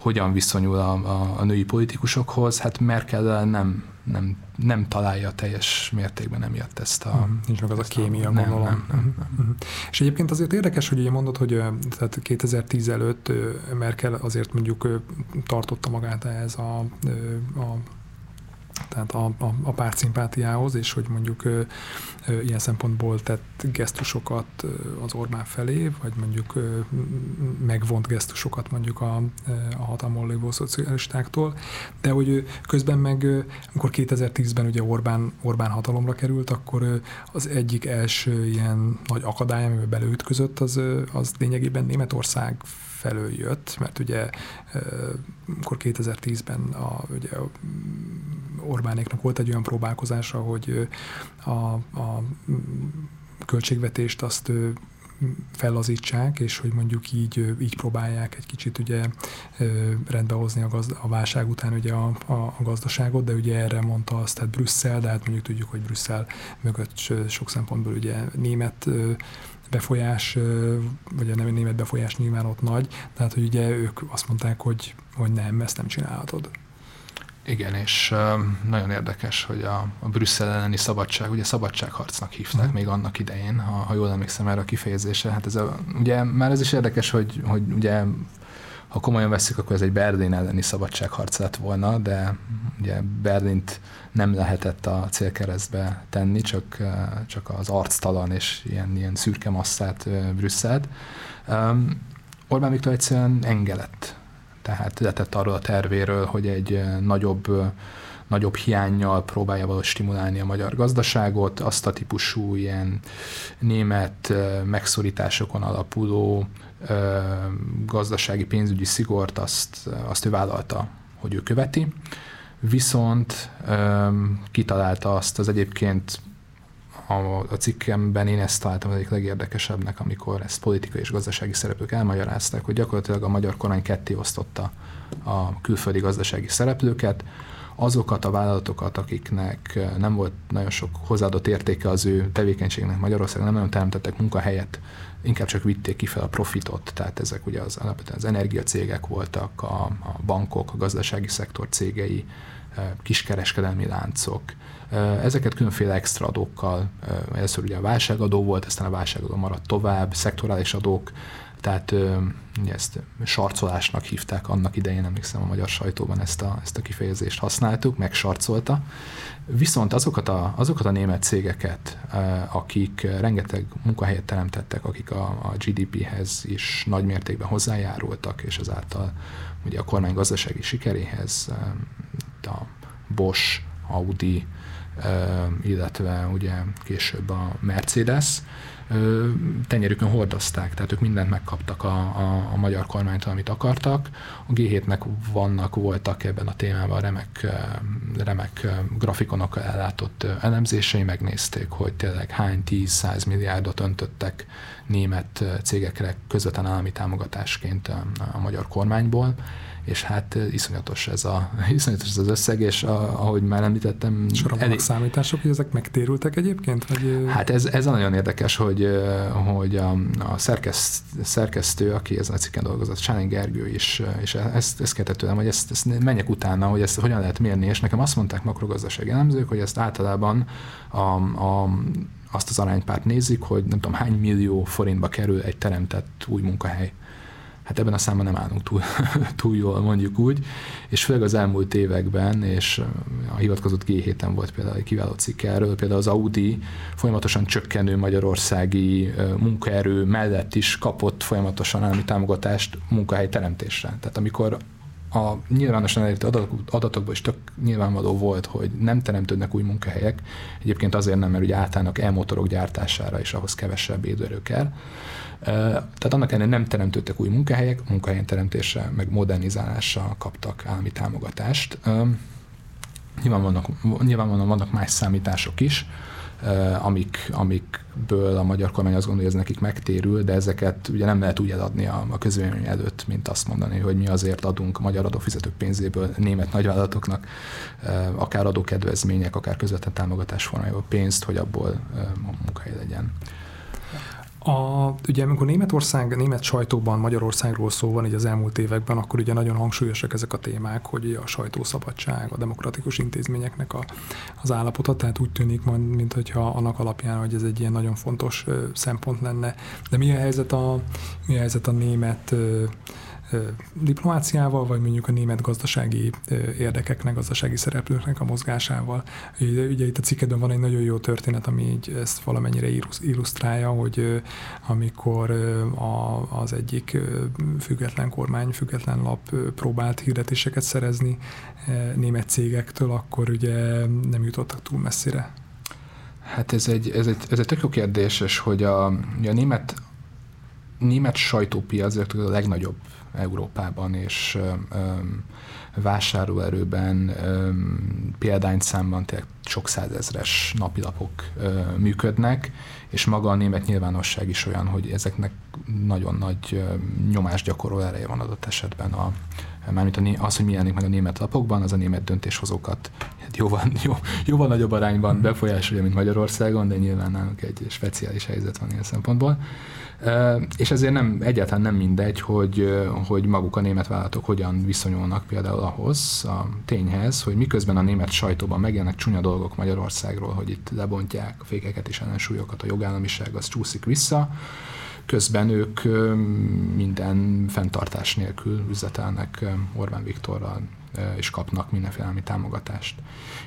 hogyan viszonyul a, a, a női politikusokhoz. Hát Merkel nem nem, nem találja teljes mértékben emiatt ezt a... Hmm, nincs meg az a kémia, nem, gondolom. Nem, nem, nem, nem. És egyébként azért érdekes, hogy ugye mondod, hogy tehát 2010 előtt Merkel azért mondjuk tartotta magát ehhez a, a tehát a, a, a pártszimpátiához, és hogy mondjuk ö, ö, ilyen szempontból tett gesztusokat az Orbán felé, vagy mondjuk ö, megvont gesztusokat mondjuk a, a hatalmon lévő szocialistáktól, de hogy közben meg, amikor 2010-ben ugye Orbán, Orbán hatalomra került, akkor az egyik első ilyen nagy akadály, amivel beleütközött, az, az lényegében Németország felől jött, mert ugye akkor 2010-ben a, ugye Orbánéknak volt egy olyan próbálkozása, hogy a, a költségvetést azt fellazítsák, és hogy mondjuk így, így próbálják egy kicsit ugye rendbe hozni a, gazd- a válság után ugye a, a, a gazdaságot, de ugye erre mondta azt, tehát Brüsszel, de hát mondjuk tudjuk, hogy Brüsszel mögött sok szempontból ugye német befolyás, vagy a német befolyás nyilván ott nagy, tehát hogy ugye ők azt mondták, hogy, hogy nem, ezt nem csinálhatod. Igen, és nagyon érdekes, hogy a, a Brüsszel elleni szabadság, ugye szabadságharcnak hívták uh-huh. még annak idején, ha, ha jól emlékszem erre a kifejezésre. Hát ez a, ugye már ez is érdekes, hogy, hogy ugye ha komolyan veszük, akkor ez egy Berlin elleni szabadságharc lett volna, de ugye Berlint nem lehetett a célkeresztbe tenni, csak, csak az arctalan és ilyen, ilyen szürke masszát Brüsszelt. Um, Orbán Viktor egyszerűen engelett. Tehát letett arról a tervéről, hogy egy nagyobb nagyobb hiányjal próbálja valahogy stimulálni a magyar gazdaságot, azt a típusú ilyen német megszorításokon alapuló gazdasági pénzügyi szigort azt, azt ő vállalta, hogy ő követi, viszont kitalálta azt az egyébként a, a cikkemben én ezt találtam az egyik legérdekesebbnek, amikor ezt politikai és gazdasági szereplők elmagyarázták, hogy gyakorlatilag a magyar kormány ketté osztotta a külföldi gazdasági szereplőket, azokat a vállalatokat, akiknek nem volt nagyon sok hozzáadott értéke az ő tevékenységnek Magyarországon, nem nagyon teremtettek munkahelyet, inkább csak vitték ki fel a profitot, tehát ezek ugye az alapvetően az energiacégek voltak, a, a bankok, a gazdasági szektor cégei, kiskereskedelmi láncok. Ezeket különféle extra adókkal, először ugye a válságadó volt, aztán a válságadó maradt tovább, szektorális adók, tehát ezt sarcolásnak hívták annak idején, emlékszem a magyar sajtóban ezt a, ezt a kifejezést használtuk, megsarcolta. Viszont azokat a, azokat a német cégeket, akik rengeteg munkahelyet teremtettek, akik a, a GDP-hez is nagy mértékben hozzájárultak, és ezáltal ugye a kormány gazdasági sikeréhez, a Bosch, Audi, illetve ugye később a Mercedes, tenyerükön hordozták, tehát ők mindent megkaptak a, a, a magyar kormánytól, amit akartak. A G7-nek vannak, voltak ebben a témában remek, remek grafikonokkal ellátott elemzései, megnézték, hogy tényleg hány 10-100 milliárdot öntöttek német cégekre közvetlen állami támogatásként a, a magyar kormányból és hát iszonyatos ez, a, iszonyatos ez az összeg, és a, ahogy már említettem... És arra elég... számítások, hogy ezek megtérültek egyébként? Vagy... Hát ez, ez nagyon érdekes, hogy, hogy a, a szerkeszt, szerkesztő, aki ezen a cikken dolgozott, Sáni Gergő is, és ezt, ezt kérte tőlem, hogy ezt, ezt menjek utána, hogy ezt hogyan lehet mérni, és nekem azt mondták makrogazdasági elemzők, hogy ezt általában a, a azt az aránypárt nézik, hogy nem tudom hány millió forintba kerül egy teremtett új munkahely hát ebben a számban nem állunk túl, túl jól, mondjuk úgy, és főleg az elmúlt években, és a hivatkozott G7-en volt például egy kiváló cikk erről, például az Audi folyamatosan csökkenő magyarországi munkaerő mellett is kapott folyamatosan állami támogatást munkahely teremtésre. Tehát amikor a nyilvánosan elérhető adatokból is tök nyilvánvaló volt, hogy nem teremtődnek új munkahelyek, egyébként azért nem, mert ugye átállnak e-motorok gyártására, és ahhoz kevesebb időerő kell, tehát annak ellenére nem teremtődtek új munkahelyek, munkahelyen teremtésre, meg modernizálásra kaptak állami támogatást. Nyilván vannak, nyilvánvalóan vannak más számítások is, amik, amikből a magyar kormány azt gondolja, hogy ez nekik megtérül, de ezeket ugye nem lehet úgy eladni a, a közvélemény előtt, mint azt mondani, hogy mi azért adunk magyar adófizetők pénzéből német nagyvállalatoknak akár adókedvezmények, akár közvetlen támogatás formájában pénzt, hogy abból munkahely legyen. A, ugye amikor Németország, német sajtóban Magyarországról szó van így az elmúlt években, akkor ugye nagyon hangsúlyosak ezek a témák, hogy a sajtószabadság, a demokratikus intézményeknek a, az állapota, tehát úgy tűnik, mint hogyha annak alapján, hogy ez egy ilyen nagyon fontos szempont lenne. De mi a helyzet a, mi a, helyzet a német diplomáciával, vagy mondjuk a német gazdasági érdekeknek, gazdasági szereplőknek a mozgásával. Ugye, ugye itt a cikkedben van egy nagyon jó történet, ami így ezt valamennyire illusztrálja, hogy amikor a, az egyik független kormány, független lap próbált hirdetéseket szerezni német cégektől, akkor ugye nem jutottak túl messzire. Hát ez egy, ez egy, ez egy tök jó kérdés, és hogy a, a német, német sajtópiac a legnagyobb Európában, és vásárlóerőben példányszámban tényleg sok százezres napilapok működnek, és maga a német nyilvánosság is olyan, hogy ezeknek nagyon nagy nyomást gyakorol ereje van adott esetben a, mármint az, hogy mi jelenik meg a német lapokban, az a német döntéshozókat hát jóval, jó, jóval nagyobb arányban befolyásolja, mint Magyarországon, de nyilván nálunk egy speciális helyzet van ilyen szempontból. És ezért nem, egyáltalán nem mindegy, hogy, hogy maguk a német vállalatok hogyan viszonyulnak például ahhoz a tényhez, hogy miközben a német sajtóban megjelennek csúnya dolgok Magyarországról, hogy itt lebontják fékeket és ellensúlyokat, a jogállamiság az csúszik vissza, közben ők minden fenntartás nélkül üzletelnek Orbán Viktorral, és kapnak mindenféle támogatást.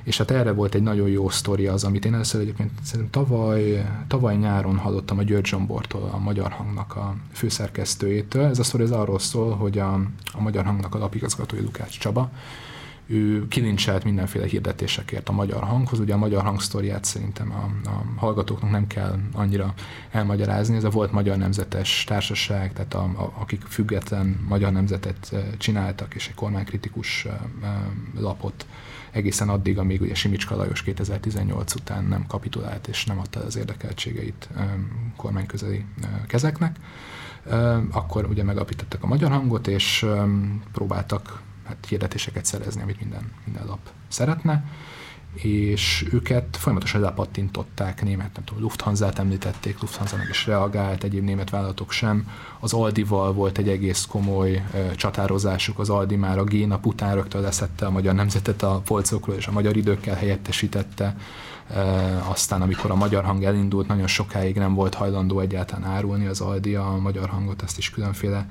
És hát erre volt egy nagyon jó sztori az, amit én először egyébként szerintem tavaly, tavaly nyáron hallottam a György Zsombortól, a Magyar Hangnak a főszerkesztőjétől. Ez a sztori az arról szól, hogy a, a Magyar Hangnak a lapigazgatója Lukács Csaba, ő kilincselt mindenféle hirdetésekért a magyar hanghoz. Ugye a magyar hang sztoriát szerintem a, a hallgatóknak nem kell annyira elmagyarázni. Ez a volt Magyar Nemzetes Társaság, tehát a, a, akik független magyar nemzetet eh, csináltak, és egy kormánykritikus eh, eh, lapot egészen addig, amíg ugye Simicska Lajos 2018 után nem kapitulált és nem adta az érdekeltségeit kormányközeli kezeknek. Akkor ugye megalapítottak a magyar hangot, és próbáltak hát hirdetéseket szerezni, amit minden, minden lap szeretne, és őket folyamatosan lepattintották, német, nem tudom, Lufthansa-t említették, Lufthansa meg is reagált, egyéb német vállalatok sem. Az Aldival volt egy egész komoly uh, csatározásuk, az Aldi már a G-nap után rögtön leszette a magyar nemzetet a polcokról, és a magyar időkkel helyettesítette. Uh, aztán, amikor a magyar hang elindult, nagyon sokáig nem volt hajlandó egyáltalán árulni az Aldi a magyar hangot, ezt is különféle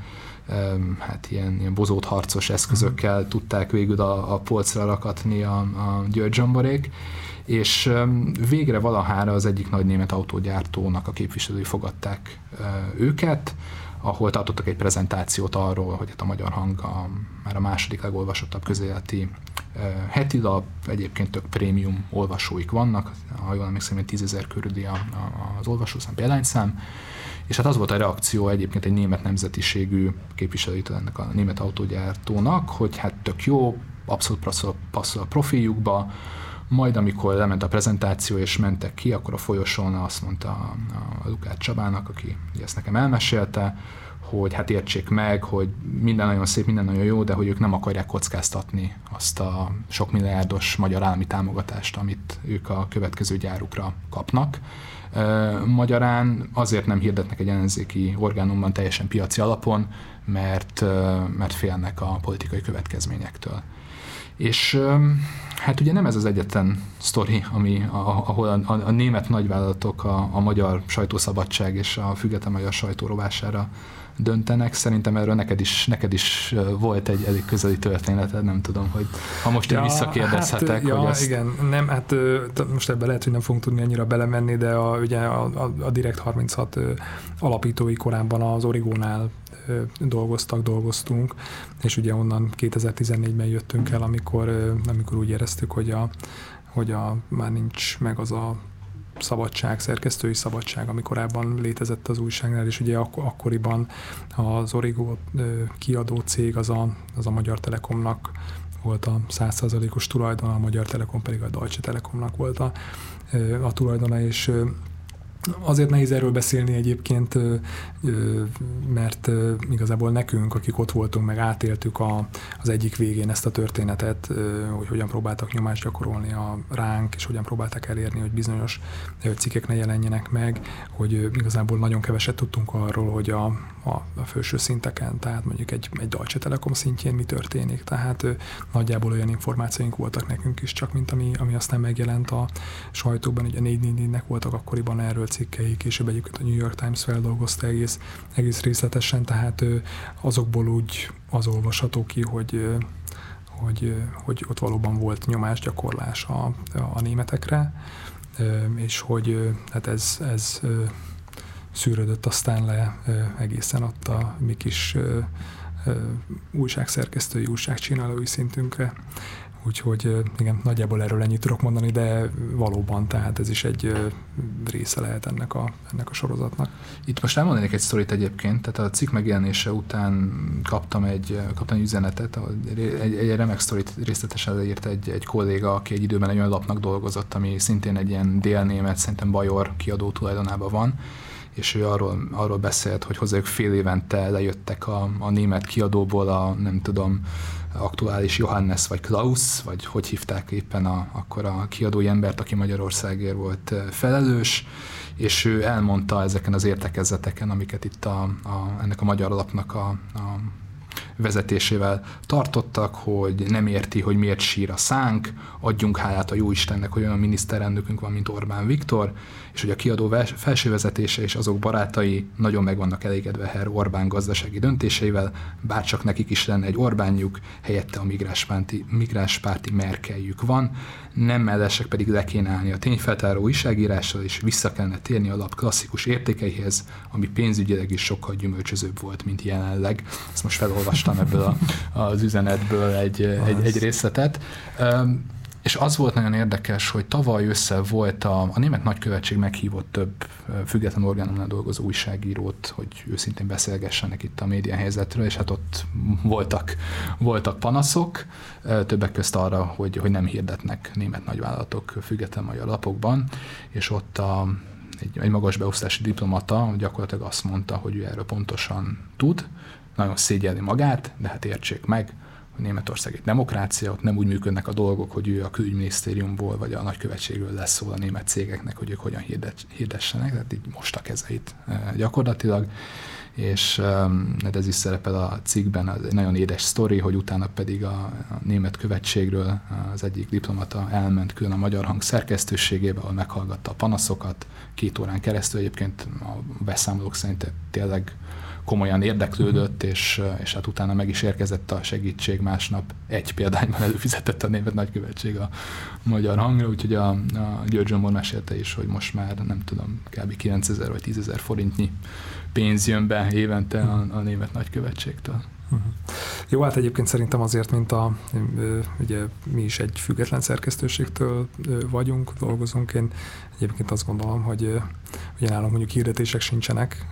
hát ilyen, ilyen bozót harcos eszközökkel mm. tudták végül a, a polcra rakatni a, a György Zsamborék, és végre valahára az egyik nagy német autógyártónak a képviselői fogadták őket, ahol tartottak egy prezentációt arról, hogy hát a magyar hang a, már a második legolvasottabb közéleti heti lap, egyébként tök prémium olvasóik vannak, ha jól emlékszem, 10 ezer körüli az olvasószám, példányszám, és hát az volt a reakció egyébként egy német nemzetiségű képviselőtől ennek a német autógyártónak, hogy hát tök jó, abszolút passzol, a profiljukba, majd amikor lement a prezentáció és mentek ki, akkor a folyosón azt mondta a, a Lukács Csabának, aki ezt nekem elmesélte, hogy hát értsék meg, hogy minden nagyon szép, minden nagyon jó, de hogy ők nem akarják kockáztatni azt a sok milliárdos magyar állami támogatást, amit ők a következő gyárukra kapnak Magyarán azért nem hirdetnek egy ellenzéki orgánumban teljesen piaci alapon, mert, mert félnek a politikai következményektől. És hát ugye nem ez az egyetlen sztori, ami, ahol a, a, a német nagyvállalatok a, a magyar sajtószabadság és a független magyar sajtó rovására döntenek. Szerintem erről neked is, neked is volt egy elég közeli történeted, nem tudom, hogy ha most ja, én visszakérdezhetek, hát, hogy ja, ezt... igen, nem, hát most ebbe lehet, hogy nem fogunk tudni annyira belemenni, de a, ugye a, a, a Direct 36 alapítói korábban az Origónál dolgoztak, dolgoztunk, és ugye onnan 2014-ben jöttünk el, amikor, amikor úgy éreztük, hogy a, hogy a, már nincs meg az a szabadság, szerkesztői szabadság, ami korábban létezett az újságnál, és ugye ak- akkoriban az Origo kiadó cég az a, az a Magyar Telekomnak volt a százszázalékos tulajdona, a Magyar Telekom pedig a Deutsche Telekomnak volt a, a tulajdona, és Azért nehéz erről beszélni egyébként, mert igazából nekünk, akik ott voltunk, meg átéltük a, az egyik végén ezt a történetet, hogy hogyan próbáltak nyomást gyakorolni a ránk, és hogyan próbálták elérni, hogy bizonyos cikkek ne jelenjenek meg, hogy igazából nagyon keveset tudtunk arról, hogy a, a, a felső szinteken, tehát mondjuk egy, egy Deutsche Telekom szintjén mi történik. Tehát nagyjából olyan információink voltak nekünk is, csak mint ami, ami aztán megjelent a sajtóban, ugye a 444-nek voltak akkoriban erről cikkei, később egyébként a New York Times feldolgozta egész, egész részletesen, tehát azokból úgy az olvasható ki, hogy hogy, hogy ott valóban volt nyomásgyakorlás a, a németekre, és hogy hát ez, ez szűrődött aztán le egészen ott a mi kis újságszerkesztői, újságcsinálói szintünkre. Úgyhogy igen, nagyjából erről ennyit tudok mondani, de valóban, tehát ez is egy része lehet ennek a, ennek a sorozatnak. Itt most elmondanék egy sztorit egyébként, tehát a cikk megjelenése után kaptam egy, kaptam egy üzenetet, egy, egy remek sztorit részletesen írt egy, egy kolléga, aki egy időben egy olyan lapnak dolgozott, ami szintén egy ilyen délnémet, szerintem Bajor kiadó tulajdonában van, és ő arról, arról beszélt, hogy hozzájuk fél évente lejöttek a, a német kiadóból a, nem tudom, aktuális Johannes vagy Klaus, vagy hogy hívták éppen a, akkor a kiadói embert, aki Magyarországért volt felelős, és ő elmondta ezeken az értekezeteken, amiket itt a, a, ennek a magyar lapnak a, a vezetésével tartottak, hogy nem érti, hogy miért sír a szánk, adjunk hálát a jó Istennek, hogy olyan miniszterelnökünk van, mint Orbán Viktor, és hogy a kiadó felső vezetése és azok barátai nagyon meg vannak elégedve Herr Orbán gazdasági döntéseivel, bárcsak nekik is lenne egy Orbánjuk, helyette a migránspárti, migránspárti Merkeljük van, nem mellesek pedig le kéne állni a tényfeltáró újságírással, és vissza kellene térni a lap klasszikus értékeihez, ami pénzügyileg is sokkal gyümölcsözőbb volt, mint jelenleg. Ezt most felolvastam ebből a, az üzenetből egy, egy, egy részletet. És az volt nagyon érdekes, hogy tavaly össze volt a, a német nagykövetség meghívott több független orgánumnál dolgozó újságírót, hogy őszintén beszélgessenek itt a média helyzetről, és hát ott voltak, voltak panaszok, többek közt arra, hogy, hogy nem hirdetnek német nagyvállalatok független magyar lapokban, és ott a, egy, egy magas beosztási diplomata gyakorlatilag azt mondta, hogy ő erről pontosan tud, nagyon szégyelni magát, de hát értsék meg, Németország egy demokrácia, ott nem úgy működnek a dolgok, hogy ő a külügyminisztériumból vagy a nagykövetségről lesz szól a német cégeknek, hogy ők hogyan hirdessenek, tehát így most a kezeit e, gyakorlatilag. És hát ez is szerepel a cikkben, az egy nagyon édes sztori, hogy utána pedig a, a német követségről az egyik diplomata elment külön a Magyar Hang szerkesztőségébe, ahol meghallgatta a panaszokat, két órán keresztül egyébként a beszámolók szerint tényleg komolyan érdeklődött, és, és hát utána meg is érkezett a segítség másnap. Egy példányban előfizetett a német nagykövetség a magyar hangra, úgyhogy a, a György Zsombor mesélte is, hogy most már nem tudom, kb. 9000 vagy 10 ezer forintnyi pénz jön be évente a, a német nagykövetségtől. Uh-huh. Jó, hát egyébként szerintem azért, mint a, ugye mi is egy független szerkesztőségtől vagyunk, dolgozunk, én egyébként azt gondolom, hogy ugye nálunk mondjuk hirdetések sincsenek,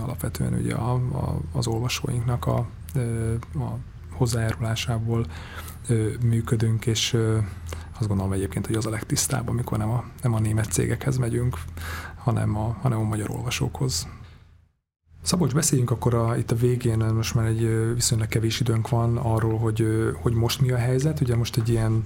alapvetően ugye a, a, az olvasóinknak a, a hozzájárulásából működünk, és azt gondolom egyébként, hogy az a legtisztább, amikor nem a, nem a német cégekhez megyünk, hanem a, hanem a magyar olvasókhoz. Szabolcs, beszéljünk akkor a, itt a végén, most már egy viszonylag kevés időnk van arról, hogy, hogy most mi a helyzet. Ugye most egy ilyen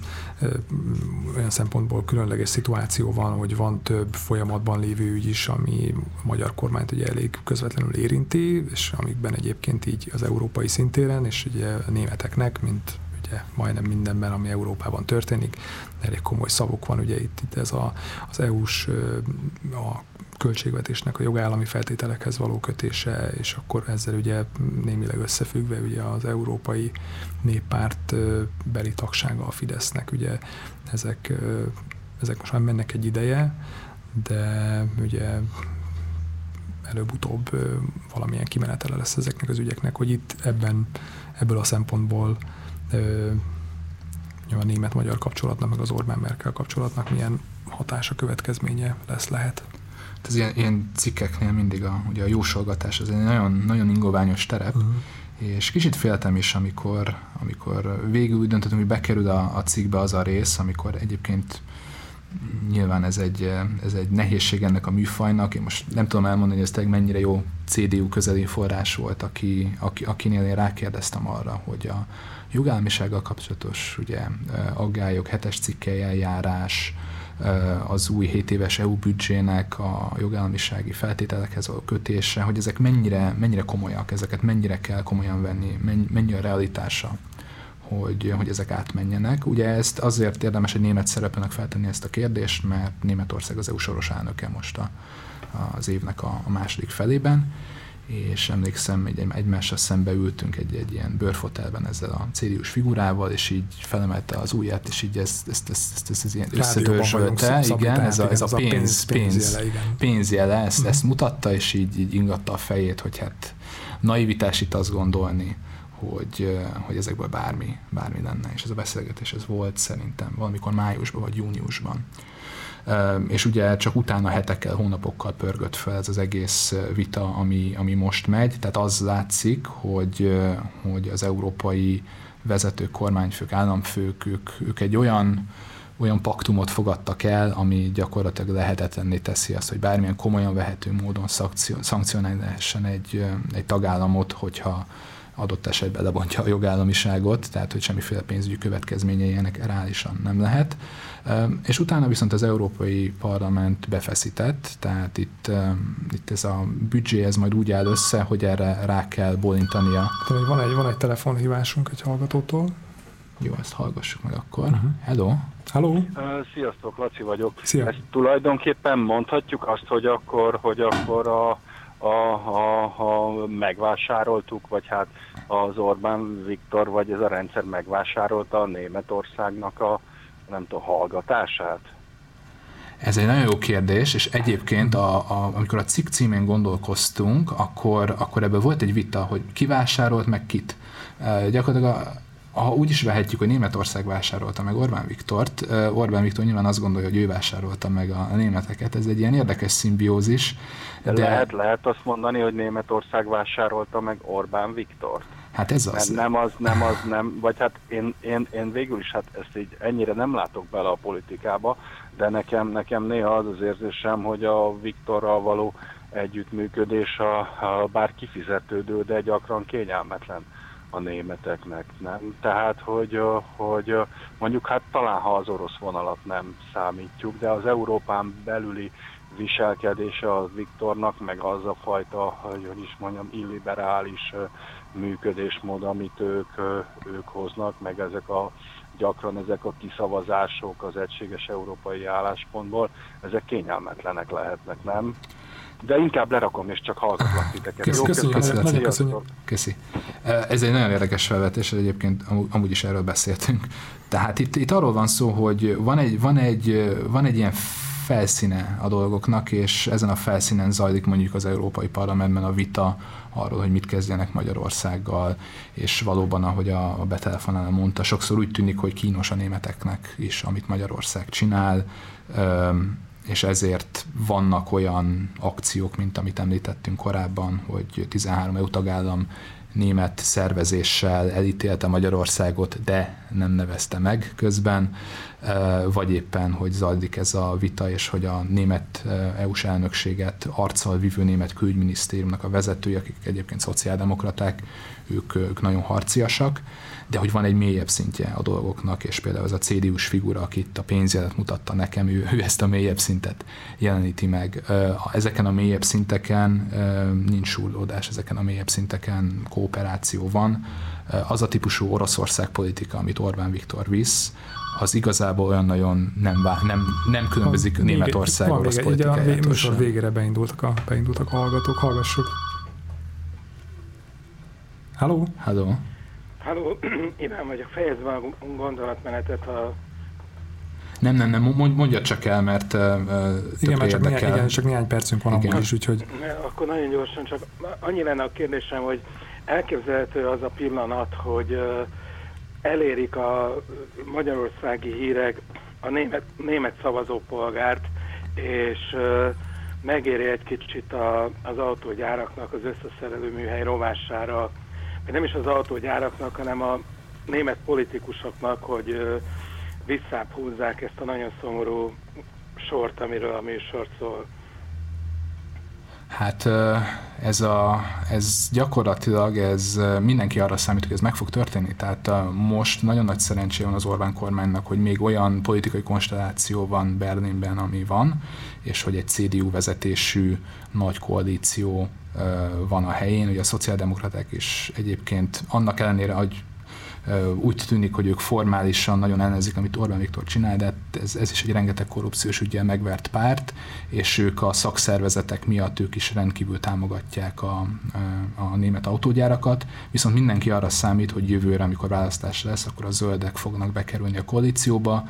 olyan szempontból különleges szituáció van, hogy van több folyamatban lévő ügy is, ami a magyar kormányt ugye elég közvetlenül érinti, és amikben egyébként így az európai szintéren, és ugye a németeknek, mint ugye majdnem mindenben, ami Európában történik, elég komoly szavuk van, ugye itt, itt ez a, az EU-s a költségvetésnek a jogállami feltételekhez való kötése, és akkor ezzel ugye némileg összefüggve ugye az Európai Néppárt beli tagsága a Fidesznek, ugye ezek, ezek most már mennek egy ideje, de ugye előbb-utóbb valamilyen kimenetele lesz ezeknek az ügyeknek, hogy itt ebben, ebből a szempontból a német-magyar kapcsolatnak, meg az Orbán-Merkel kapcsolatnak milyen hatása, következménye lesz, lehet az ilyen, ilyen cikkeknél mindig a, ugye a jósolgatás az egy nagyon, nagyon ingoványos terep, uh-huh. és kicsit féltem is, amikor, amikor végül úgy döntöttünk, hogy bekerül a, a cikkbe az a rész, amikor egyébként nyilván ez egy, ez egy nehézség ennek a műfajnak. Én most nem tudom elmondani, hogy ez mennyire jó CDU közeli forrás volt, aki, aki, akinél én rákérdeztem arra, hogy a jogállamisággal kapcsolatos ugye, aggályok, hetes cikkely eljárás, az új 7 éves EU büdzsének a jogállamisági feltételekhez való kötése, hogy ezek mennyire, mennyire komolyak, ezeket mennyire kell komolyan venni, mennyi a realitása, hogy, hogy ezek átmenjenek. Ugye ezt azért érdemes egy német szereplőnek feltenni ezt a kérdést, mert Németország az EU soros elnöke most a, az évnek a, a második felében, és emlékszem, egy, egymással szembe ültünk egy, egy ilyen bőrfotelben ezzel a cérius figurával, és így felemelte az ujját, és így ezt, ezt, ezt, ezt, ezt, ezt ilyen összedörzsölte, igen, ez a, ez a pénz, pénz, pénzjele, igen. pénzjele ezt, uh-huh. ezt mutatta, és így, így ingatta a fejét, hogy hát naivitás itt azt gondolni, hogy, hogy ezekből bármi, bármi lenne. És ez a beszélgetés ez volt szerintem valamikor májusban vagy júniusban. És ugye csak utána hetekkel, hónapokkal pörgött fel ez az egész vita, ami, ami most megy. Tehát az látszik, hogy, hogy az európai vezetők, kormányfők, államfők, ők, ők egy olyan olyan paktumot fogadtak el, ami gyakorlatilag lehetetlenné teszi azt, hogy bármilyen komolyan vehető módon szankcionálni lehessen egy, egy tagállamot, hogyha adott esetben lebontja a jogállamiságot, tehát hogy semmiféle pénzügyi következménye ilyenek reálisan nem lehet. És utána viszont az Európai Parlament befeszített, tehát itt, itt ez a büdzsé ez majd úgy áll össze, hogy erre rá kell bolintania. Van egy, van egy telefonhívásunk egy hallgatótól. Jó, ezt hallgassuk meg akkor. Uh-huh. Hello! Hello! Sziasztok, Laci vagyok. Szia. Ezt tulajdonképpen mondhatjuk azt, hogy akkor, hogy akkor a a, a, a megvásároltuk, vagy hát az Orbán Viktor, vagy ez a rendszer megvásárolta a Németországnak a, nem tudom, hallgatását? Ez egy nagyon jó kérdés, és egyébként a, a, amikor a cikk címén gondolkoztunk, akkor, akkor ebből volt egy vita, hogy ki vásárolt meg kit. E, gyakorlatilag a, ha úgy is vehetjük, hogy Németország vásárolta meg Orbán Viktort, Orbán Viktor nyilván azt gondolja, hogy ő vásárolta meg a németeket. Ez egy ilyen érdekes szimbiózis. De, de... Lehet, lehet azt mondani, hogy Németország vásárolta meg Orbán Viktort? Hát ez az. Nem, nem az, nem az, nem, vagy hát én, én, én végül is hát ezt így ennyire nem látok bele a politikába, de nekem, nekem néha az az érzésem, hogy a Viktorral való együttműködés a, a bár kifizetődő, de gyakran kényelmetlen a németeknek, nem? Tehát, hogy, hogy mondjuk hát talán ha az orosz vonalat nem számítjuk, de az Európán belüli viselkedése az Viktornak, meg az a fajta, hogy, hogy is mondjam, illiberális működésmód, amit ők, ők hoznak, meg ezek a gyakran ezek a kiszavazások az egységes európai álláspontból, ezek kényelmetlenek lehetnek, nem? de inkább lerakom, és csak hallgatlak titeket. Köszönjük, köszönjük, köszönjük, köszönjük, köszönjük. Köszi. Ez egy nagyon érdekes felvetés, egyébként amúgy is erről beszéltünk. Tehát itt, itt arról van szó, hogy van egy, van egy, van egy ilyen felszíne a dolgoknak, és ezen a felszínen zajlik mondjuk az Európai Parlamentben a vita arról, hogy mit kezdjenek Magyarországgal, és valóban, ahogy a, a mondta, sokszor úgy tűnik, hogy kínos a németeknek is, amit Magyarország csinál, és ezért vannak olyan akciók, mint amit említettünk korábban, hogy 13 EU tagállam német szervezéssel elítélte Magyarországot, de nem nevezte meg közben, vagy éppen, hogy zajlik ez a vita, és hogy a német EU-s elnökséget arccal vívő német külügyminisztériumnak a vezetői, akik egyébként szociáldemokraták, ők, ők nagyon harciasak, de hogy van egy mélyebb szintje a dolgoknak, és például az a CDU-s figura, aki a pénzjelet mutatta nekem, ő, ő ezt a mélyebb szintet jeleníti meg. Ezeken a mélyebb szinteken nincs súrlódás, ezeken a mélyebb szinteken kooperáció van. Az a típusú Oroszország politika, amit Orbán Viktor visz, az igazából olyan nagyon nem, nem, nem különbözik Németország orosz politikájától. A végére beindultak a, beindultak a hallgatók, hallgassuk. Halló? Halló? Halló, Iván vagyok, fejezve a gondolatmenetet a nem, nem, nem, mondja csak el, mert uh, igen, mert csak néhány, igen, csak néhány percünk van igen. is, úgyhogy... Akkor nagyon gyorsan, csak annyi lenne a kérdésem, hogy elképzelhető az a pillanat, hogy uh, elérik a magyarországi hírek a német, német szavazópolgárt, és megéri egy kicsit a, az autógyáraknak az összeszerelő műhely rovására nem is az autógyáraknak, hanem a német politikusoknak, hogy visszább húzzák ezt a nagyon szomorú sort, amiről a műsor szól. Hát ez, a, ez gyakorlatilag ez mindenki arra számít, hogy ez meg fog történni. Tehát most nagyon nagy szerencsé van az Orbán kormánynak, hogy még olyan politikai konstelláció van Berlinben, ami van, és hogy egy CDU vezetésű nagy koalíció van a helyén. Ugye a szociáldemokraták is egyébként annak ellenére, hogy úgy tűnik, hogy ők formálisan nagyon ellenzik, amit Orbán Viktor csinál, de ez, ez is egy rengeteg korrupciós ügyel megvert párt, és ők a szakszervezetek miatt ők is rendkívül támogatják a, a német autógyárakat, viszont mindenki arra számít, hogy jövőre, amikor választás lesz, akkor a zöldek fognak bekerülni a koalícióba,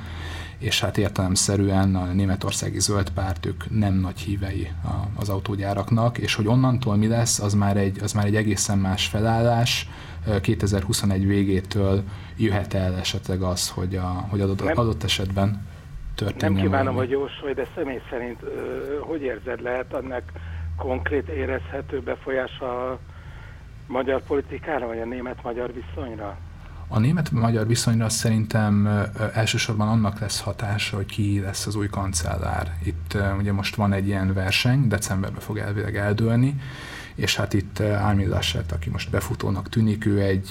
és hát értelemszerűen a németországi zöld párt, ők nem nagy hívei az autógyáraknak, és hogy onnantól mi lesz, az már egy, az már egy egészen más felállás. 2021 végétől jöhet el esetleg az, hogy, a, hogy adott, nem, adott esetben történjen Nem kívánom, valami. hogy jósolj, de személy szerint hogy érzed, lehet annak konkrét érezhető befolyása a magyar politikára, vagy a német-magyar viszonyra? A német-magyar viszonyra szerintem elsősorban annak lesz hatása, hogy ki lesz az új kancellár. Itt ugye most van egy ilyen verseny, decemberben fog elvileg eldőlni, és hát itt Armin Laschet, aki most befutónak tűnik, ő egy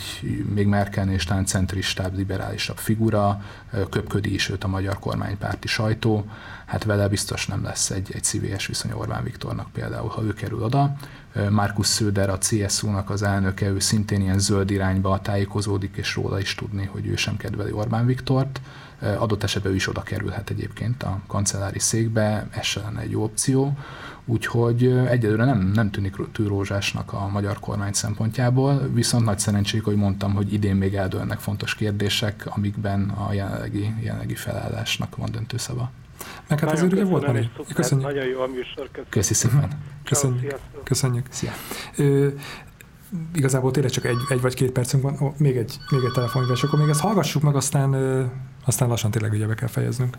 még Merkel és talán centristább, liberálisabb figura, köpködi is őt a magyar kormánypárti sajtó, hát vele biztos nem lesz egy, egy szívélyes viszony Orbán Viktornak például, ha ő kerül oda. Markus Söder, a CSU-nak az elnöke, ő szintén ilyen zöld irányba tájékozódik, és róla is tudni, hogy ő sem kedveli Orbán Viktort. Adott esetben ő is oda kerülhet egyébként a kancellári székbe, ez se lenne egy jó opció. Úgyhogy egyelőre nem, nem tűnik tűrózsásnak a magyar kormány szempontjából, viszont nagy szerencséjük, hogy mondtam, hogy idén még eldőlnek fontos kérdések, amikben a jelenlegi, jelenlegi felállásnak van döntő szava. Meg hát azért ugye volt már egy... Köszönjük. Nagyon jó a műsor, köszönjük. Köszi szépen. Köszönjük. Köszönjük. Szia. Ö, igazából tényleg csak egy, egy vagy két percünk van, oh, még egy, még egy telefonhívás, akkor még ezt hallgassuk meg, aztán, ö, aztán lassan tényleg ugye be kell fejeznünk.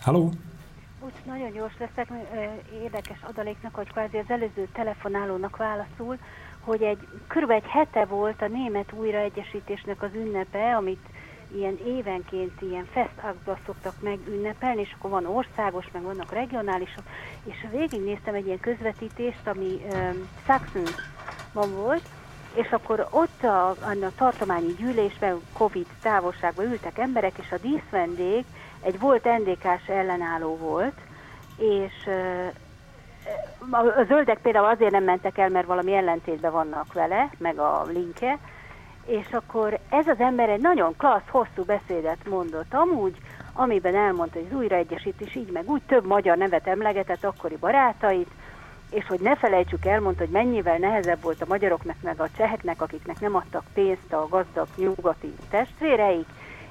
Halló? Nagyon gyors leszek, érdekes adaléknak, hogy kvázi az előző telefonálónak válaszul, hogy egy kb. egy hete volt a német újraegyesítésnek az ünnepe, amit ilyen évenként ilyen festakba szoktak megünnepelni, és akkor van országos, meg vannak regionálisok, és végignéztem egy ilyen közvetítést, ami um, Saxonban volt, és akkor ott a, a tartományi gyűlésben, Covid távolságban ültek emberek, és a díszvendég egy volt NDK-s ellenálló volt, és a zöldek például azért nem mentek el, mert valami ellentétben vannak vele, meg a linke, és akkor ez az ember egy nagyon klassz, hosszú beszédet mondott amúgy, amiben elmondta, hogy az újraegyesítés így meg úgy több magyar nevet emlegetett akkori barátait, és hogy ne felejtsük el, mondta, hogy mennyivel nehezebb volt a magyaroknak meg a cseheknek, akiknek nem adtak pénzt a gazdag nyugati testvéreik,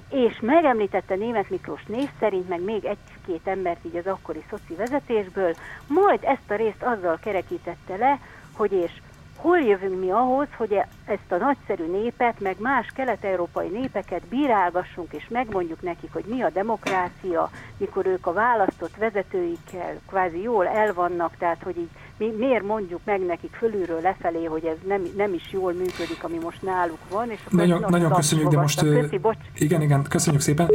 és megemlítette német Miklós név szerint, meg még egy-két embert így az akkori szoci vezetésből, majd ezt a részt azzal kerekítette le, hogy és hol jövünk mi ahhoz, hogy e- ezt a nagyszerű népet, meg más kelet-európai népeket bírálgassunk, és megmondjuk nekik, hogy mi a demokrácia, mikor ők a választott vezetőikkel kvázi jól elvannak, tehát hogy így mi, miért mondjuk meg nekik fölülről lefelé, hogy ez nem, nem is jól működik, ami most náluk van. És akkor nagyon nagyon köszönjük, de most... Köszi, bocs. Igen, igen, köszönjük szépen.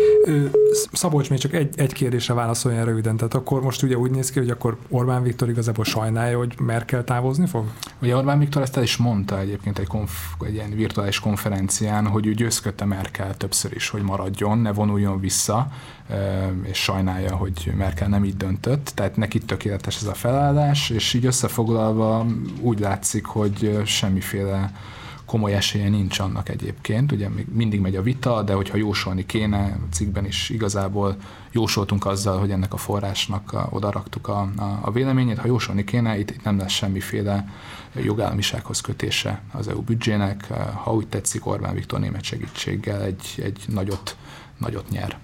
Szabolcs, még csak egy, egy kérdésre válaszoljon röviden. Tehát akkor most ugye úgy néz ki, hogy akkor Orbán Viktor igazából sajnálja, hogy Merkel távozni fog? Ugye Orbán Viktor ezt el is mondta egyébként egy, konf, egy ilyen virtuális konferencián, hogy ő győzködte Merkel többször is, hogy maradjon, ne vonuljon vissza, és sajnálja, hogy Merkel nem így döntött, tehát neki tökéletes ez a felállás, és így összefoglalva úgy látszik, hogy semmiféle komoly esélye nincs annak egyébként. Ugye még mindig megy a vita, de hogyha jósolni kéne, a cikkben is igazából jósoltunk azzal, hogy ennek a forrásnak odaraktuk a, a, a véleményét. Ha jósolni kéne, itt, itt nem lesz semmiféle jogállamisághoz kötése az EU büdzsének. Ha úgy tetszik, Orbán Viktor német segítséggel egy, egy nagyot, nagyot nyer.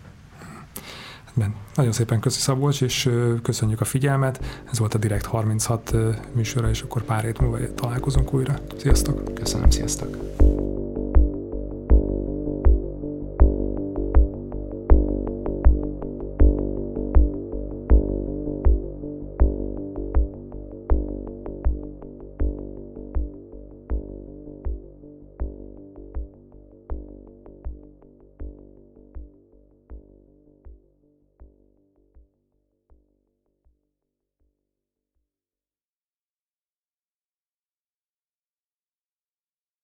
Ben. Nagyon szépen köszi Szabolcs, és köszönjük a figyelmet. Ez volt a Direkt 36 műsora, és akkor pár hét múlva találkozunk újra. Sziasztok! Köszönöm, sziasztok!